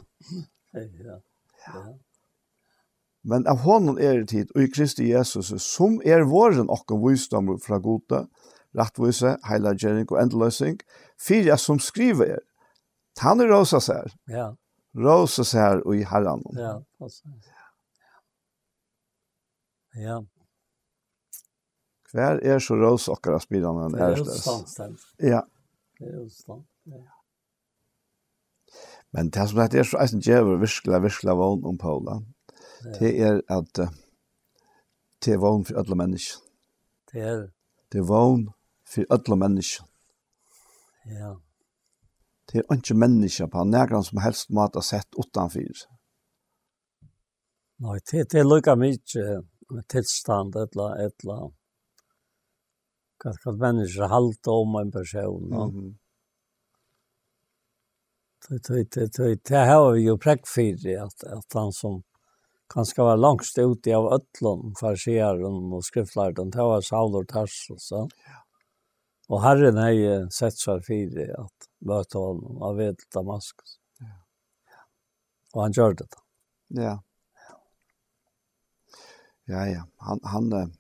Ja. Men av honom er det tid, og i Kristi Jesus, som er våren og visdom fra gode, rattvise, heilagjering og endeløsning, fire som skriver er, han er rosa sær. Ja. Rosa sær og i herren. Ja, også. Ja. Ja. Hver er så rås akkurat spillene enn er stedet? Det er jo Ja. Det er jo stand, ja. Men det som heter er så eisen djever virkelig, virkelig vogn om Paula, det er at det er vogn for alle mennesker. Det er Det er vogn for alle mennesker. Ja. Det er ikke mennesker på nærkene som helst måte har sett utenfor. Nei, det, det er lykke mye tilstand eller eller hva kan mennesker halta om en person no? mm -hmm. det det det det har vi ju präkt för att att han som kanske var längst ut i av öllon farseren och skriftlärden det var Saul och Tarsus så ja Och Herren har ju sett sig för att möta honom av vet Damaskus. Ja. Och han gjorde det. Ja. Ja, ja. Han, han,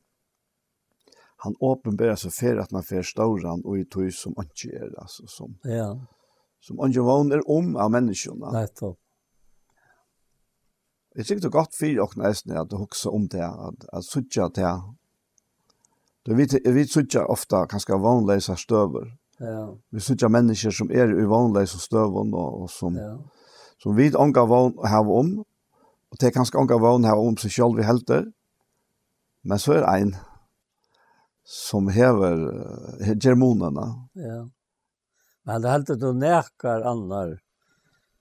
han åpenberer seg for at man får ståren og i tog som ikke er, altså, som, ja. som ikke vågner om av menneskene. Nettopp. Jeg tykker det er godt for dere nesten at du husker om det, at, at suttje til Du vet, jeg vet suttje ofte kanskje vanløse støver. Ja. Vi suttje mennesker som er i vanløse støven, og, og som, ja. som vi ikke har vann her om, og det er kanskje ikke vann her om seg selv vi helter. Ja Men så er ein som hever he, germonerna. Ja. Men det helt du nekar annar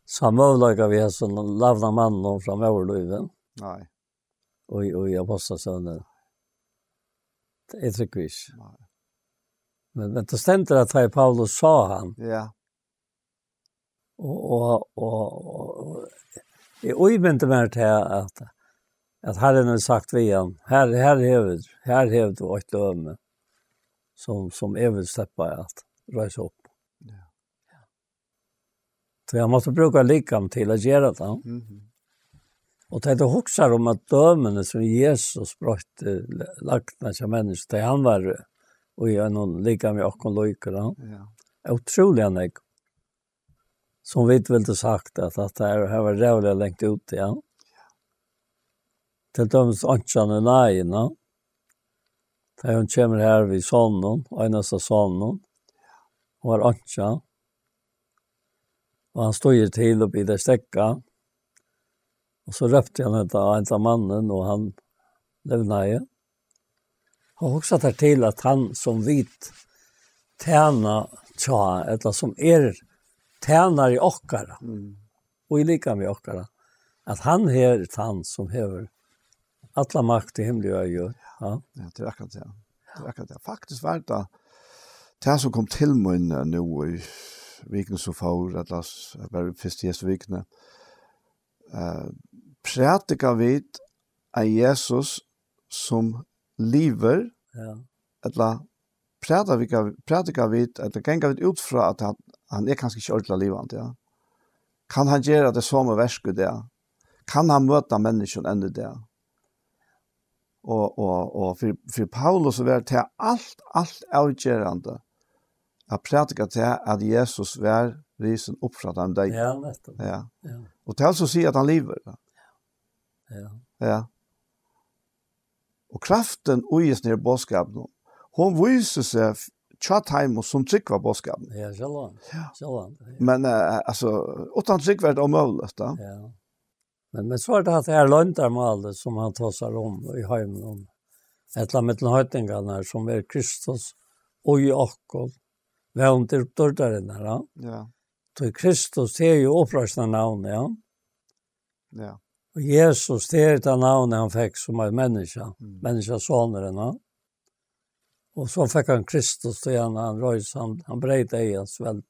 samövlaga vi har som lavna mannen framöver livet. Nej. Oj, oj, jag passar sönder. Det är ikke. Nej. Men, men det stender att här Paulus sa han. Ja. Och, och, och, og, och jag ojmände mig till att at Herren har sagt vi han, her, her hever, her hever du åkt løvene, som, som jeg vil slippe at reise opp. Ja. Så jeg måtte bruke likam til å gjøre det. Mm -hmm. Og det er hokser om at dømene som Jesus brøtte lagt av mennesker, det han var og gjør noen likam i åkken løyker. Ja. er Utrolig han ikke. Som vi ville sagt at, at det her var rævlig lengt ut, ja til dømes antjan og nægina, da hun kommer her ved sonen, eneste sonen, og var antjan, og han stod til oppi det stekka, og så røpte han etter en av mannen, og han levna i. Og også tar til at han som vit tjena tja, eller som er tjenar i okkara, mm. og i lika med okkara, at han her er han som hever alla makt i himlen och jord. Ja. ja, det är akkurat det. Det är akkurat det. Faktiskt var det det som kom till mig nu i viken så får att las var först i Jesu vikne. Eh prætika vid av Jesus som lever. Ja. Eller prætika vid prætika vid att det gänga vid ut fra at han, han är kanske ikke ordentlig livant, ja. Kan han gjøre det samme är det? Kan han möta människan enda det? og, og, og for, for Paulus var det alt, alt avgjørende at prædika til at Jesus var risen opp fra den deg. Ja, nettopp. Ja. ja. Og til å si at han lever. Ja. Ja. ja. Og kraften uges ned i bådskapen, hun viser seg Chatheim och som trick var boskapen. Ja, så långt. Ja. Så långt. Ja. Men uh, alltså utan trick det omöjligt, da. Ja. Men, men så er det at det er løndermålet som han tar tåsar om i heimen om. Et eller annet høytingene som er Kristus og i okkoll. Vi har er under dørderen her, ja. Ja. Så Kristus det er jo opprørsende navnet, ja. Ja. Og Jesus det er det navnet han fikk som er menneske, mm. menneskesåneren, ja. Og så fikk han Kristus til han, han røys, han, han breit eies vel.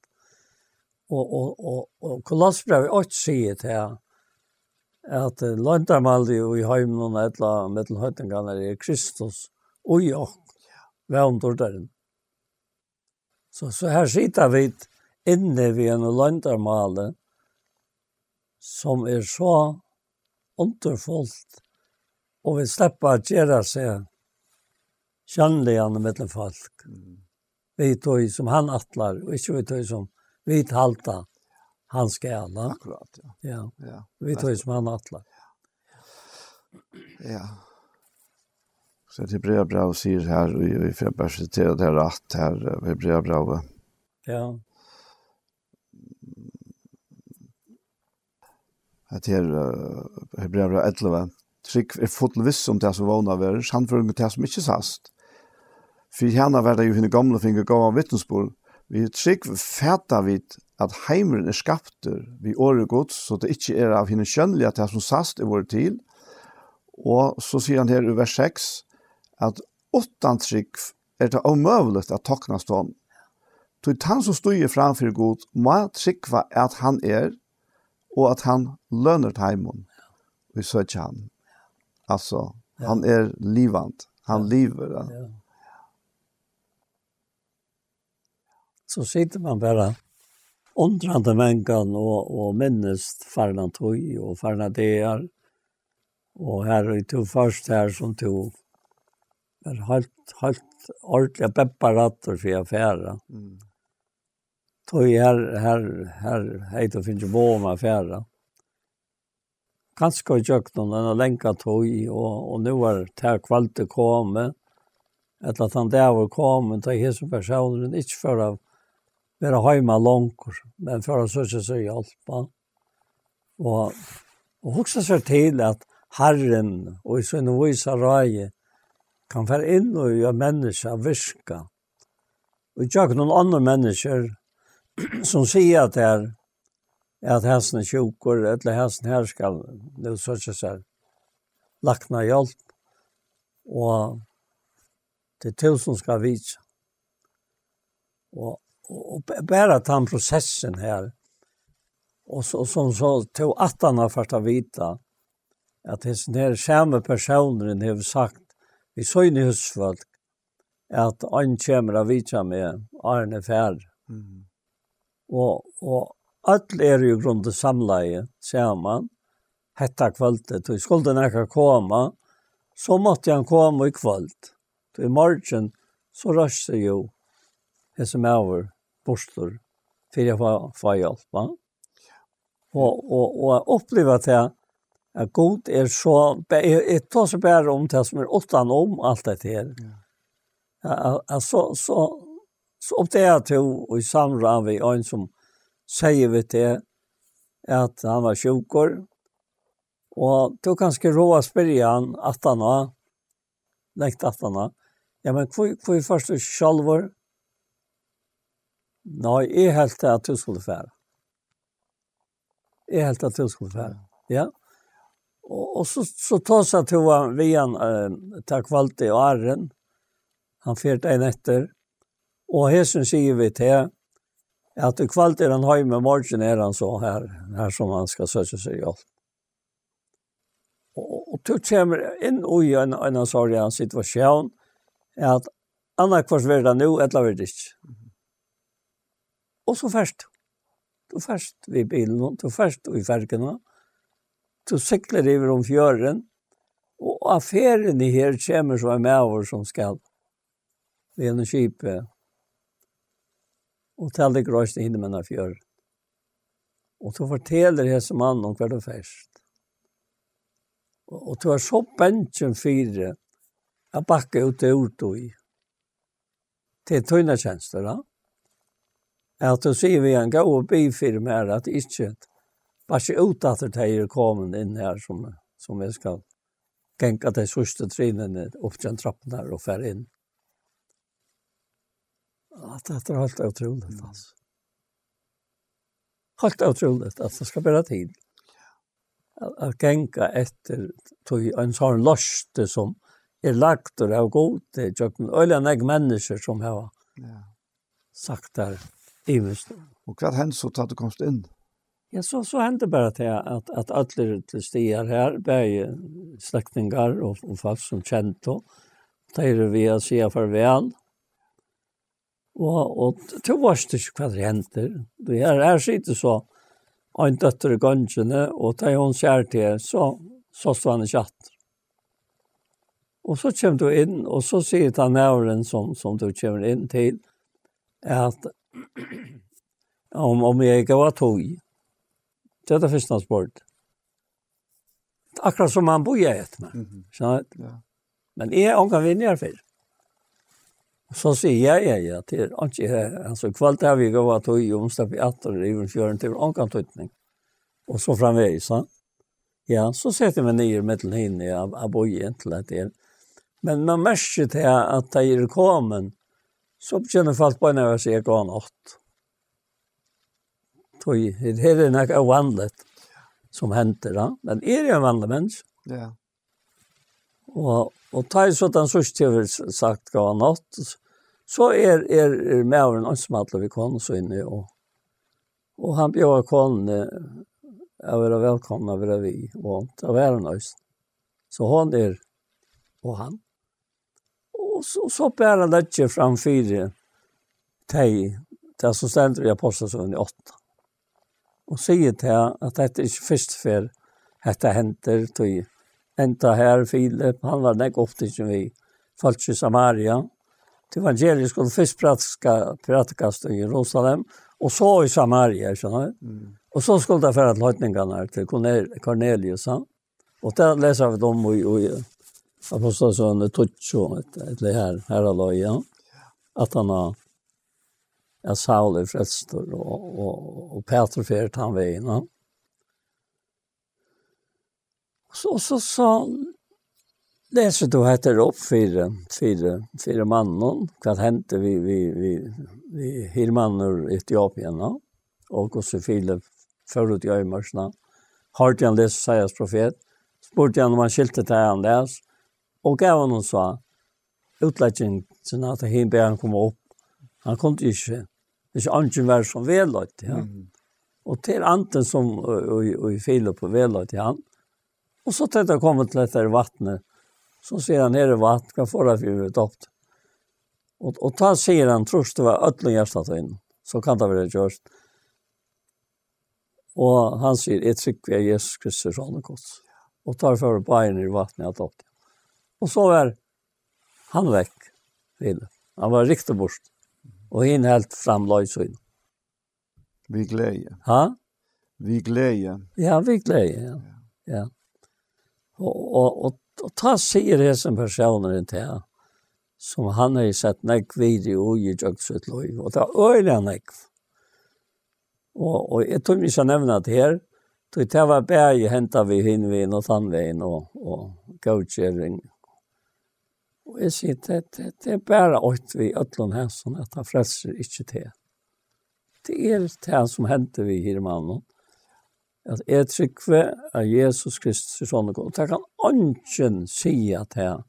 Og, og, og, og Kolossbrev 8 sier til han, at landamaldi og i heimnon etla mellom høytingarna er Kristus og i okk, vevn dårdaren. Så, så her sitter vi inne ved en landarmale som er så underfullt og vi slipper å gjøre seg kjennligende mellom folk. Vi tog som han atlar, og ikke vi tog som vi halta han skal Akkurat, ja. Ja, ja. vi tar ju som han atla. Ja. Så det blir bra och säger här, och vi får bara citera det här rätt här, vi blir bra. Ja. Att här, vi blir bra ettlöva. Trygg är fotelviss om det som vana vare, samföring med det som inte sast. För henne var det ju henne gamla finger gav av vittnesbord. Vi trygg fäta vid at heimeren er skapter vi året gods, så det ikke er av henne kjønnelige at det som sast i vår tid. Og så sier han her i vers 6, at åttan trygg er det omøvelig at takna stånd. Til han som stod framfor god, må tryggva at han er, og at han lønner heimen. Vi søker han. Altså, han er livant. Han lever. Ja. Så sitter man bare undrande mänkan och, och minnest farna tog och farna delar. Och här är du först här som tog var helt, helt ordentliga bepparatter för affära. Mm. Tog här, här, här, hej då finns ju bo med affära. Kanske har jag någon en länka tog och, och nu är det här kvalitet kommit. Eller att han där var kommit, det är personen inte för av være hjemme langer, men for å søke seg hjelp. Og, og også seg til at Herren og i sin vise røye kan være inn og gjøre mennesker virke. Og ikke noen andre mennesker som sier at det er at hesten er eller hesten her skal nå søke seg lakna hjelp, og det er til som skal vise. Og och bara ta processen här. Och så som så tog att han har första vita att det när samma personer har sagt vi så in i husfolk att han kommer att vita med Arne Färd. Mm. Och och all är ju grund samleje samman hetta kvöldet och skulle den komma så måtte han komme i kvöld. Så i morgen så rørs det jo det som er over borster för jag var för hjälpa. Och och och uppleva att jag att god är så ett tar så bara om det som är åttan om allt det här. Ja, Ja så så upptäckte jag och i samråd vi en som säger vi det att han var sjukor Og då kanskje råa spyrja han atana, lengt atana, ja, men hvor, hvor er først du sjalvor? Nei, jeg helt at du skulle fære. Jeg helt at du skulle fære. Ja. Og, og så, så tås jeg til han vi han uh, til kvalitet i åren. Han fyrt en etter. Og hesen sier vi til at du kvalitet han har med morgen er han så her, her som han skal søke seg hjelp. Og, og du kommer inn i en, en en sånn situasjon at annakvart vil det nå, eller vil det ikke. Og så først. Du først vi bilen, du først vi fergene. Du sikler over om fjøren, og affæren i her kommer så med over som skal ved en kjipe og til det grøst inne med denne fjøren. Og du forteller hese mann om hver du først. Og og du er så bensjen fire, jeg bakker ut det ordet i. Det er tøyne tjenester, da. Ja? at du sier vi en god og bifirme her at ikke bare ut at det er kommet inn her som, som vi skal genka de sørste trinene opp til trappen her og fer inn. At det er helt utrolig, altså. Helt utrolig at det skal bare tid. At genka etter tog en sånn løste som er lagt og er god til jøkken. Øyne jeg mennesker som har sagt der I Ivist. Og hva hendte så tatt du komst inn? Ja, så, så hendte bare til at, at alle til stier her, bare slektingar og, og folk som kjente, det er vi å si farvel. Og, og to var det ikke hva det hendte. Det her, her sitter så en døtter i gønnsene, og da hun ser til, så, så stod han i kjatt. Og så kommer du inn, og så sier han nævren som, som du kommer inn til, at om, om jeg ikke var tog. Det er det første han spurt. Akkurat som han bor jeg etter meg. Mm -hmm. Sånn, ja. Men jeg er ångan vinner jeg for. Så sier jeg ja, ja, til ikke altså kvalt har vi gav tog i onsdag i atter, og i fjøren til ångan tøytning. Og så framvegis han. Ja, så setter vi nye med til henne av, bor bojen til at det er. Men man merker til at de er kommet så begynner folk på når jeg sier gå an åt. Tøy, det er nok av vanligt som henter, da. men er det en vanlig menneske? Ja. Og, og ta i sånn sørst til vi sagt gå an åt, så er, er, er med over en ansmattler vi kan så inne, og, og han bjør konen jeg vil velkomna over vi, og det var en øyne. Så han er, og han og så, så bare det fram fire teg, det som stender i Apostelsøen i åtta. Og sier til at dette er ikke først før dette henter, tog enda her, Filip, han var nek opptidsen vi, falt i Samaria, til evangeliet skulle først pratka, pratikast i Jerusalem, og så i Samaria, skjønner du? Mm. Og så skulle det fære til høytningene til Cornelius, han. Og det leser vi dem i, i apostelsønne Tutsjo, eller her, her er løy, ja. at han har er Saul i frelster, og, og, og Peter fyrt han veien. Ja. Så, så, så leser du etter opp fire, fire, fire mannen, hva hendte vi, vi, vi, vi fire i Etiopien, ja. og hvordan fire førut i øymarsene. Hørte han lese Seias profet, spurte han om han skilte til han les, og gav han hon så utlegging sen at han ber han komme opp. Han kom er ikke angen var som velått, ja. Mm. Og til anten som og, og, i Filip og på til han. Og så til det kom til dette vattnet, så sier han nere vatt, hva får det for å opp. Og, og ta sier han, tror det var ødling hjertet inn, så kan det være gjort. Og han sier, jeg trykker jeg Jesus Kristus åndekost. Og tar for bæren i vattnet, jeg opp det. Og så var han vekk. Philip. Han var riktig bort. Og hin helt fram løysøyne. Vi gleder. Ha? Vi gleder. Ja, vi gleder, ja. ja. Og, og, og, og ta sier det som personer til her, som han har sett nekk video i Jøgsvett Løyv, og det er øyelig nekk. Og, og jeg tror vi skal nevne det her, Så det var bare ju hänta vi hinvin og något og, og och coachering Og jeg sier, det, det, det er bare åkt vi øtlån her, sånn at han frelser ikke til. Det er det som hender vi her mannen. At jeg trykker av Jesus Kristus i sånne god. Det kan ønsken si at jeg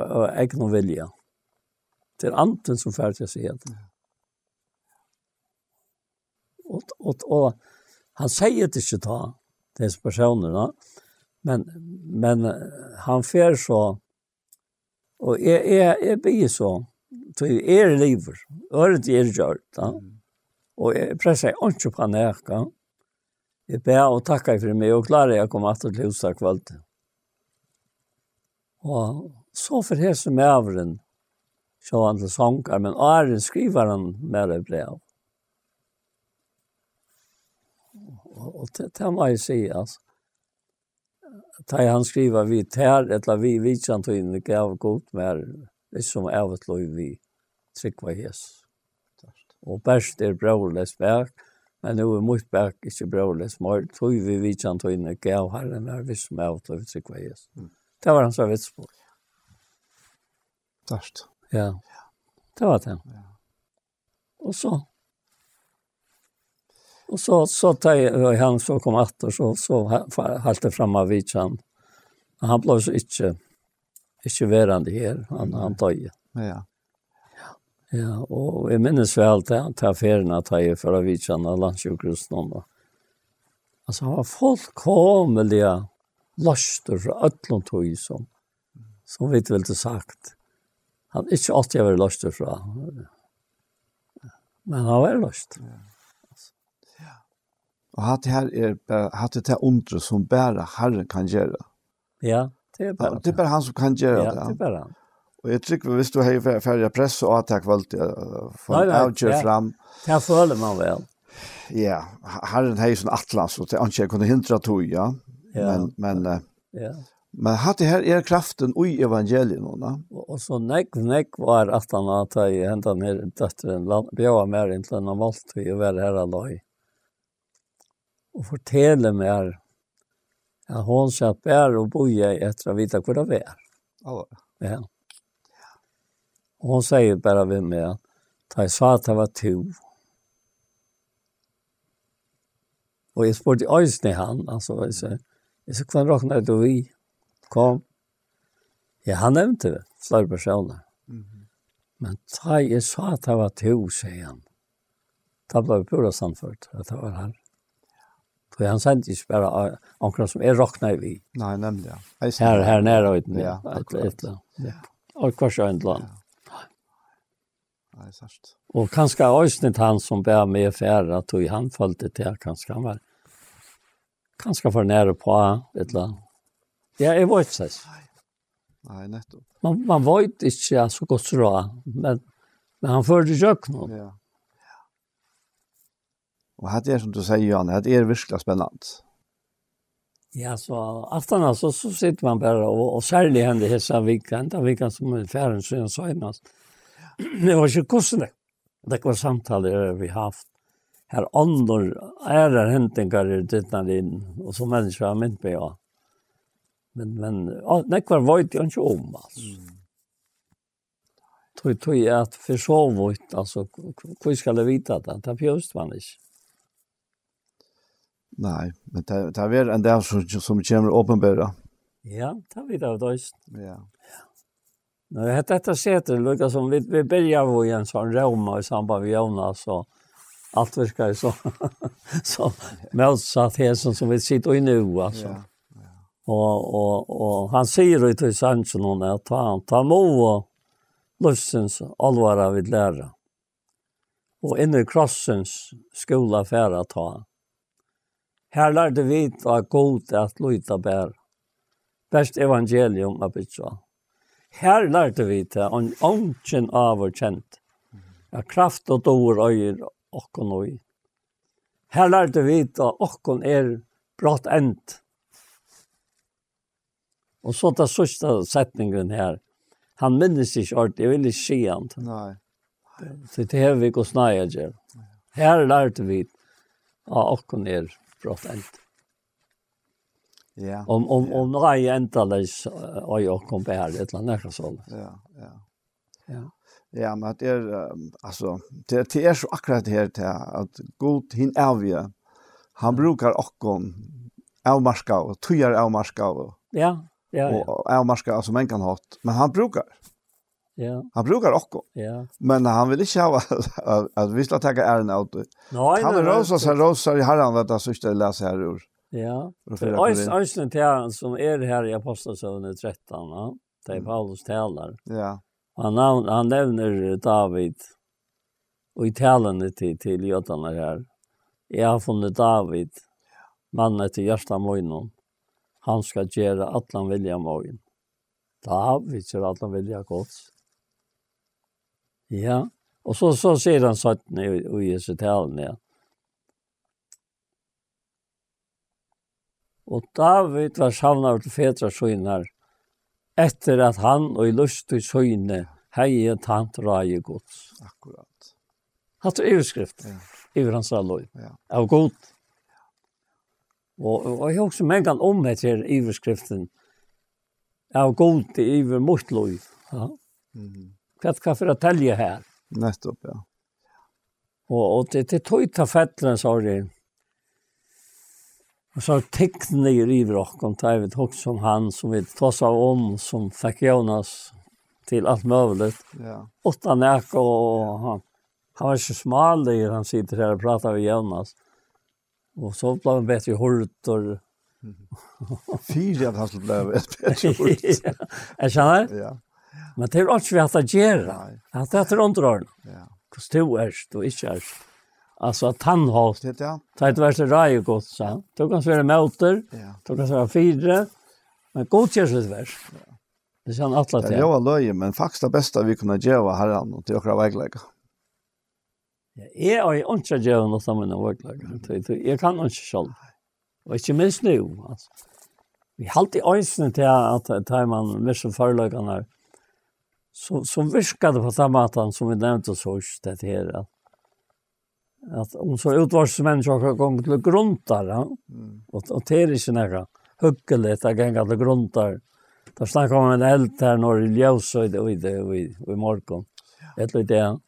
er ikke noe vilje. Det er anten som færd til å si det. Og, og, og han sier det ikke ta, disse personerna, Men, men han fer så, og jeg, jeg, jeg blir så, så jeg er liver, øret er gjort, da. Og jeg presser ikke på nækka. Jeg ber og takker for meg, og klarer jeg å komme etter til huset kvalt. Og så for hese med avren, så han til sanger, men Arjen skriver han med det brev. Og, og det, det må jeg si, altså ta han skriva vi tær etla vi vi kan ta in gav gott mer det som är vart lov vi tryckva hes. Och bäst er brorles bæk, men nu er mot bæk inte brorles mor, tog vi vi kan ta in gav herren när vi som är vart lov tryckva hes. Det var han så vits på. Ja. Det var det. Ja. Og så Och så så tar han så kom att och så så halte fram av vitsan. Han blev så inte inte värande här han han tog. Ja. Ja, och jag minns väl det han tar affären att ta ju för av vitsan av landsjukhusen då. Alltså han var fullkomliga laster för öllon tog som som vi väl inte sagt. Han är inte alltid jag var laster. Men han var laster. Ja. Og hatt det her er bare, hatt det her undre som bare Herren kan gjøre. Ja, det er bare. Det er bare han som kan gjøre det. Ja, det er bare han. Og jeg tror hvis du har ferdig press og at jeg valgte å få en avgjøre fram. Det føler man vel. Ja, Herren har jo sånn atlas, og det er ikke jeg kunne hindra tog, ja. ja. Men, men, ja. men hatt det her er kraften i evangeliet Nå, da. Og og så nekk, nekk var at han hadde hentet ned døtteren, bjøret mer inn til en av alt, og være her aløy og fortelle mer at hun satt bare og boje etter å vite hvor det var. Oh. Ja. Og hun sier bare ved meg at da jeg sa at det var to. Og jeg spurte øyne han, altså, jeg sa, jeg sa, hvordan råkner du vi? Kom. Ja, han nevnte det, flere personer. Mm -hmm. Men da jeg sa at det var to, sier han. Da ble vi pura samført, at det var her. Så han sendte ikke bare akkurat som er råkna i vi. Nei, nemlig, ja. Her, her nere og uten, ja. Et eller annet. Og hver så en land. Nei, sørst. Og kanskje Øysnit han som ber med færre, at han følte til, kanskje han var kanskje for nære på, et eller annet. Ja, jeg vet ikke. Nei, nettopp. Man, man vet ikke så godt så men, men han førte ikke noe. Ja. Og här er som du sier, Jan, här er virkelig spännande. Ja, så aftan så så sitter man bara och, och särlig hände hessa veckan, den veckan som är färden så jag sa innan. Det var ju kostande. Det var samtal vi haft. Här andor är det häntingar i dittna in och så människor har mynt på ja. Men, men, ja, det var vajt jag inte om alltså. Mm tog tog att försovut alltså hur ska det vita att det bjöst man inte Nei, men det det är en del som som kommer åpenbæra. Ja, det vet jag då. Ja. Nå, jag hade detta sätter lukar som vi vi begynner jo i en sånn Roma i samband med Jonas så allt virkar så så motsatt hesen som vi sitter i nu alltså. Ja. Och och och han säger ju till Sancho att han ta mo lustens allvara vid lära. Och inne i krossens skola färra ta. Her lærte vi av god at lyta bær. Best evangelium av bytja. Her lærte vi til en ånden av og kjent. Ja, kraft og dår øyer okkon og Her lærte vi til okkon er brått endt. Og så ta sista setningen her. Han minnes ikke ordentlig, jeg vil ikke si han. Nei. Så det har vi gått snøyere. Her lærte vi av okkon er brått ent. Ja. Om om om om några entalles och jag kom bær här ett land där så. Ja, ja. Ja. Ja, men det är alltså det det er så akkurat det her til att god hin avgör. Han brukar okkon avmarska och tujar avmarska og. ja, ja, ja. Og avmarska som en kan hatt, men han brukar. Ja. Han brukar också. Ja. Men han vill inte ha att, at vi ska ta ären ut. Nej, han är rosa sen rosa i herran vet jag sista läs här ur. Ja. Östen Tjärn som är här i Apostlagärningarna 13, va? Det är Paulus talar. Ja. Han han nämner David och i talandet till till Jotarna här. Jag har funnit David, mannen till Gjersta Mojnon. Han ska göra allan vilja Mojn. David gör allan vilja gott. Ja, og så, så sier han sattene i, i disse talene, ja. Og David var savnet til fetra søgner, etter at han og i lust til søgne heie tant rai gods. Akkurat. Hatt og overskrift, ja. over hans alløy, ja. av god. Og, og jeg har også mengen om etter overskriften, av god i over mot lov. Ja. Mm -hmm. Hva skal for å telle her? Nettopp, ja. Og, og det, det tog ta fettelen, sa de. Og så tekne i rivrokken, David Hoxson, han som vi tås av om, som fikk Jonas til alt mulig. Ja. Åtta nek, og han, han var ikke smal, han sitter her og prater med Jonas. Og så ble han bedre hårdt, og Fyra av hans blev ett bättre ord. Är det så? Ja. Men det er ikke vi at det gjør. At det er underhånd. Ja. Hvordan du er, du ikke er. Alltså att han har det ja. Ta ett värsta raj gott så. Du kan svara möter. du kan svara fyra. Men gott görs det vers. Det är han alla till. Det jo løye, men faktisk det beste vi kunne gjøre här han och till våra väglägga. Ja, är ju inte göra något samman och väglägga. Jag kan ikke selv. Og ikke minst nå, altså. Vi har alltid øyne til at ta man med så her. Mm som, som virkade på den maten som vi nämnde så just det här. Att, att om så utvarsmänniskor kan komma till grundar, ja? mm. och, och det är inte några huggeligt att gänga till grundar. Där snackar man en eld här norr i ljus och i, i, i, i morgon. Ja. Ett lite ja.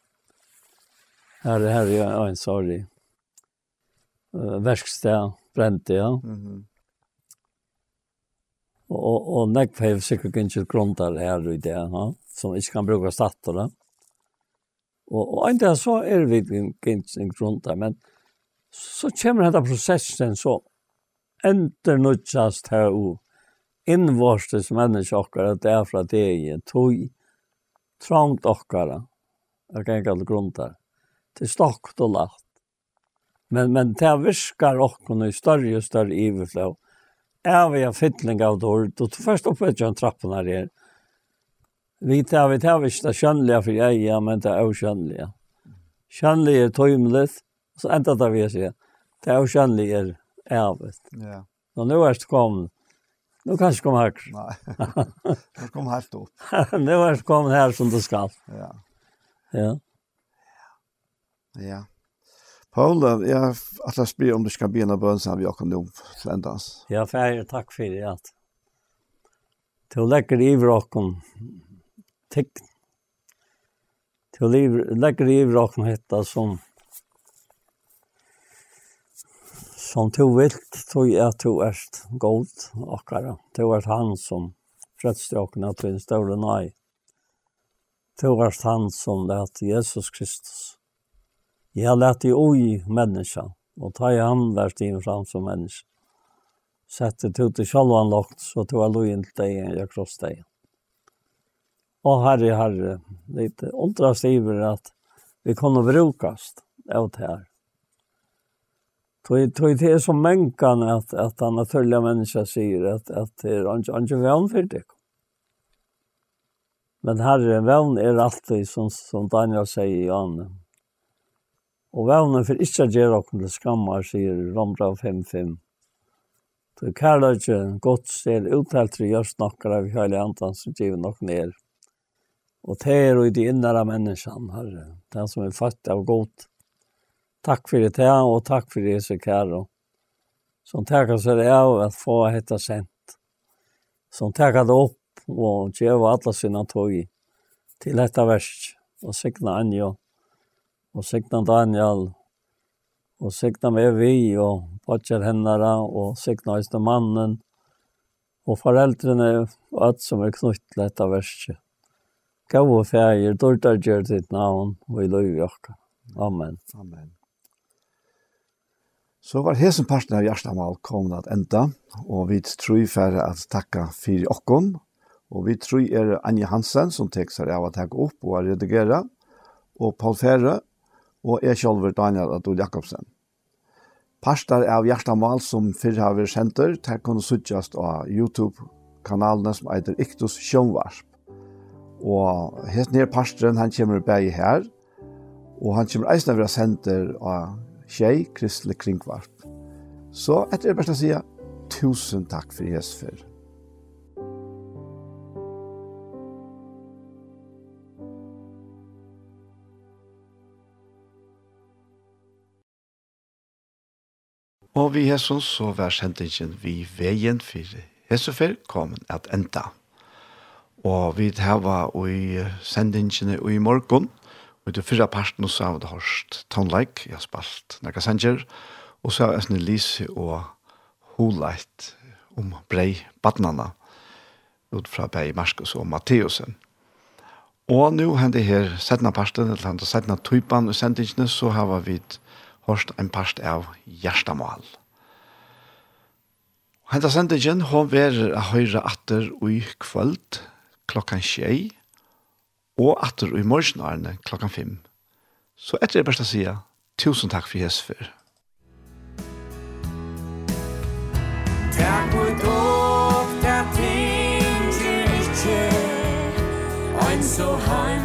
Här, här är en sorg. Uh, verkstad brände, ja. Mm -hmm. Och, och, och nekv har säkert inte grundar här i det, ja som ikke kan bruke stater. Og, og enda så er vi gynnsning rundt det, men så kommer denne prosessen så ender nødgjast her og innvårstes mennesker okkar at det er fra det i tog trangt okkar jeg kan ikke alle grunn der til stokt og lagt men, men det virkar okkar i større og større iverflå er vi av fytling av dår og først oppe en trappen her her Vi tar vi tar vi inte känliga för jag ja men det är okänliga. Känliga är tömligt och så ända tar vi sig. Det är okänliga är ärvet. Ja. Och nu är det kom. Nu kanske kom här. Nej. Nu kom här då. nu är det kom här som det ska. Ja. Ja. Ja. Paul, jeg har alltid spyr om du skal begynne bønnen som vi akkurat nå sendans. Ja, for jeg er takk for det. Du legger i vråkken tegn. Til å legger i vrakken hette som som to vilt tog jeg to erst gold akkara. To erst han som fredstjåkene til en større nøy. To erst han som lät Jesus Kristus. Jeg har lært i oi menneska, og ta i han vært inn fram som menneska. Sette to til sjalvan lagt, så to er lojen til deg enn jeg kross deg. Å herre, herre, litt åldras iver at vi kunne brukast av det her. Tog det er som mänkan at, at den naturliga människa sier at, at det er ikke vann for det. Men herre, vann er alltid som, som Daniel sier i Janne. Og vann for ikke gjør dere til skammer, sier Romra 5.5. Så kærlighet, godt ser uttalt til gjørs nokker av hele andan som giver nok ned. Og det er jo det de innere menneskene, Herre. Det som er født av godt. Takk for det, og takk for det, så kære. Som takker seg det av at få hette sent. Som takker det opp og gjør alle sine tog til dette verst. Og sikna Anja, og sikna Daniel, og sikna med vi, og bortser hennere, og sikna høyeste mannen, og foreldrene, og alt som er knytt til dette verset. Gav og fægir, dårtar gjør ditt navn, og i løy jokka. Amen. Amen. Så var hesen parten av Gjerstamal kommet at enda, og vi tror færre at takka fyrir okkon, og vi tror er Anja Hansen som tek seg av å takke opp og å redigere, og Paul Fære, og jeg selv Daniel Adol Jakobsen. Parter av Gjerstamal som fyrr har vært kjenter, tar kunne suttjast av YouTube-kanalene som eiter Iktus Sjønvarsp. Og helt ned pastoren, han kommer bare her, og han kommer eisen av senter av tjej, kristelig kringvart. Så etter det beste å si, tusen takk for Jesfer. Og vi Jesus så vær sendingen vi veien for Jesufer kom at enda. Og vi hava i sendingene i morgen, og i fyrra parten så har vi hørt Tonleik, jeg har spalt Nekka Sanger, og så har jeg Lise og Holeit om brei badnana, ut fra Bei Marskos og Matteusen. Og nå hender her settene parten, eller hender settene typen i sendingene, så har vi hørt en part av Gjerstamal. Henda sendingen har vært høyre atter og i kvöld, klokkan tjei, og atter i morgenarne klokkan fem. Så etter det beste sida, tusen takk for Jesus for. Takk for dog, takk ting, ikke, ein så heim.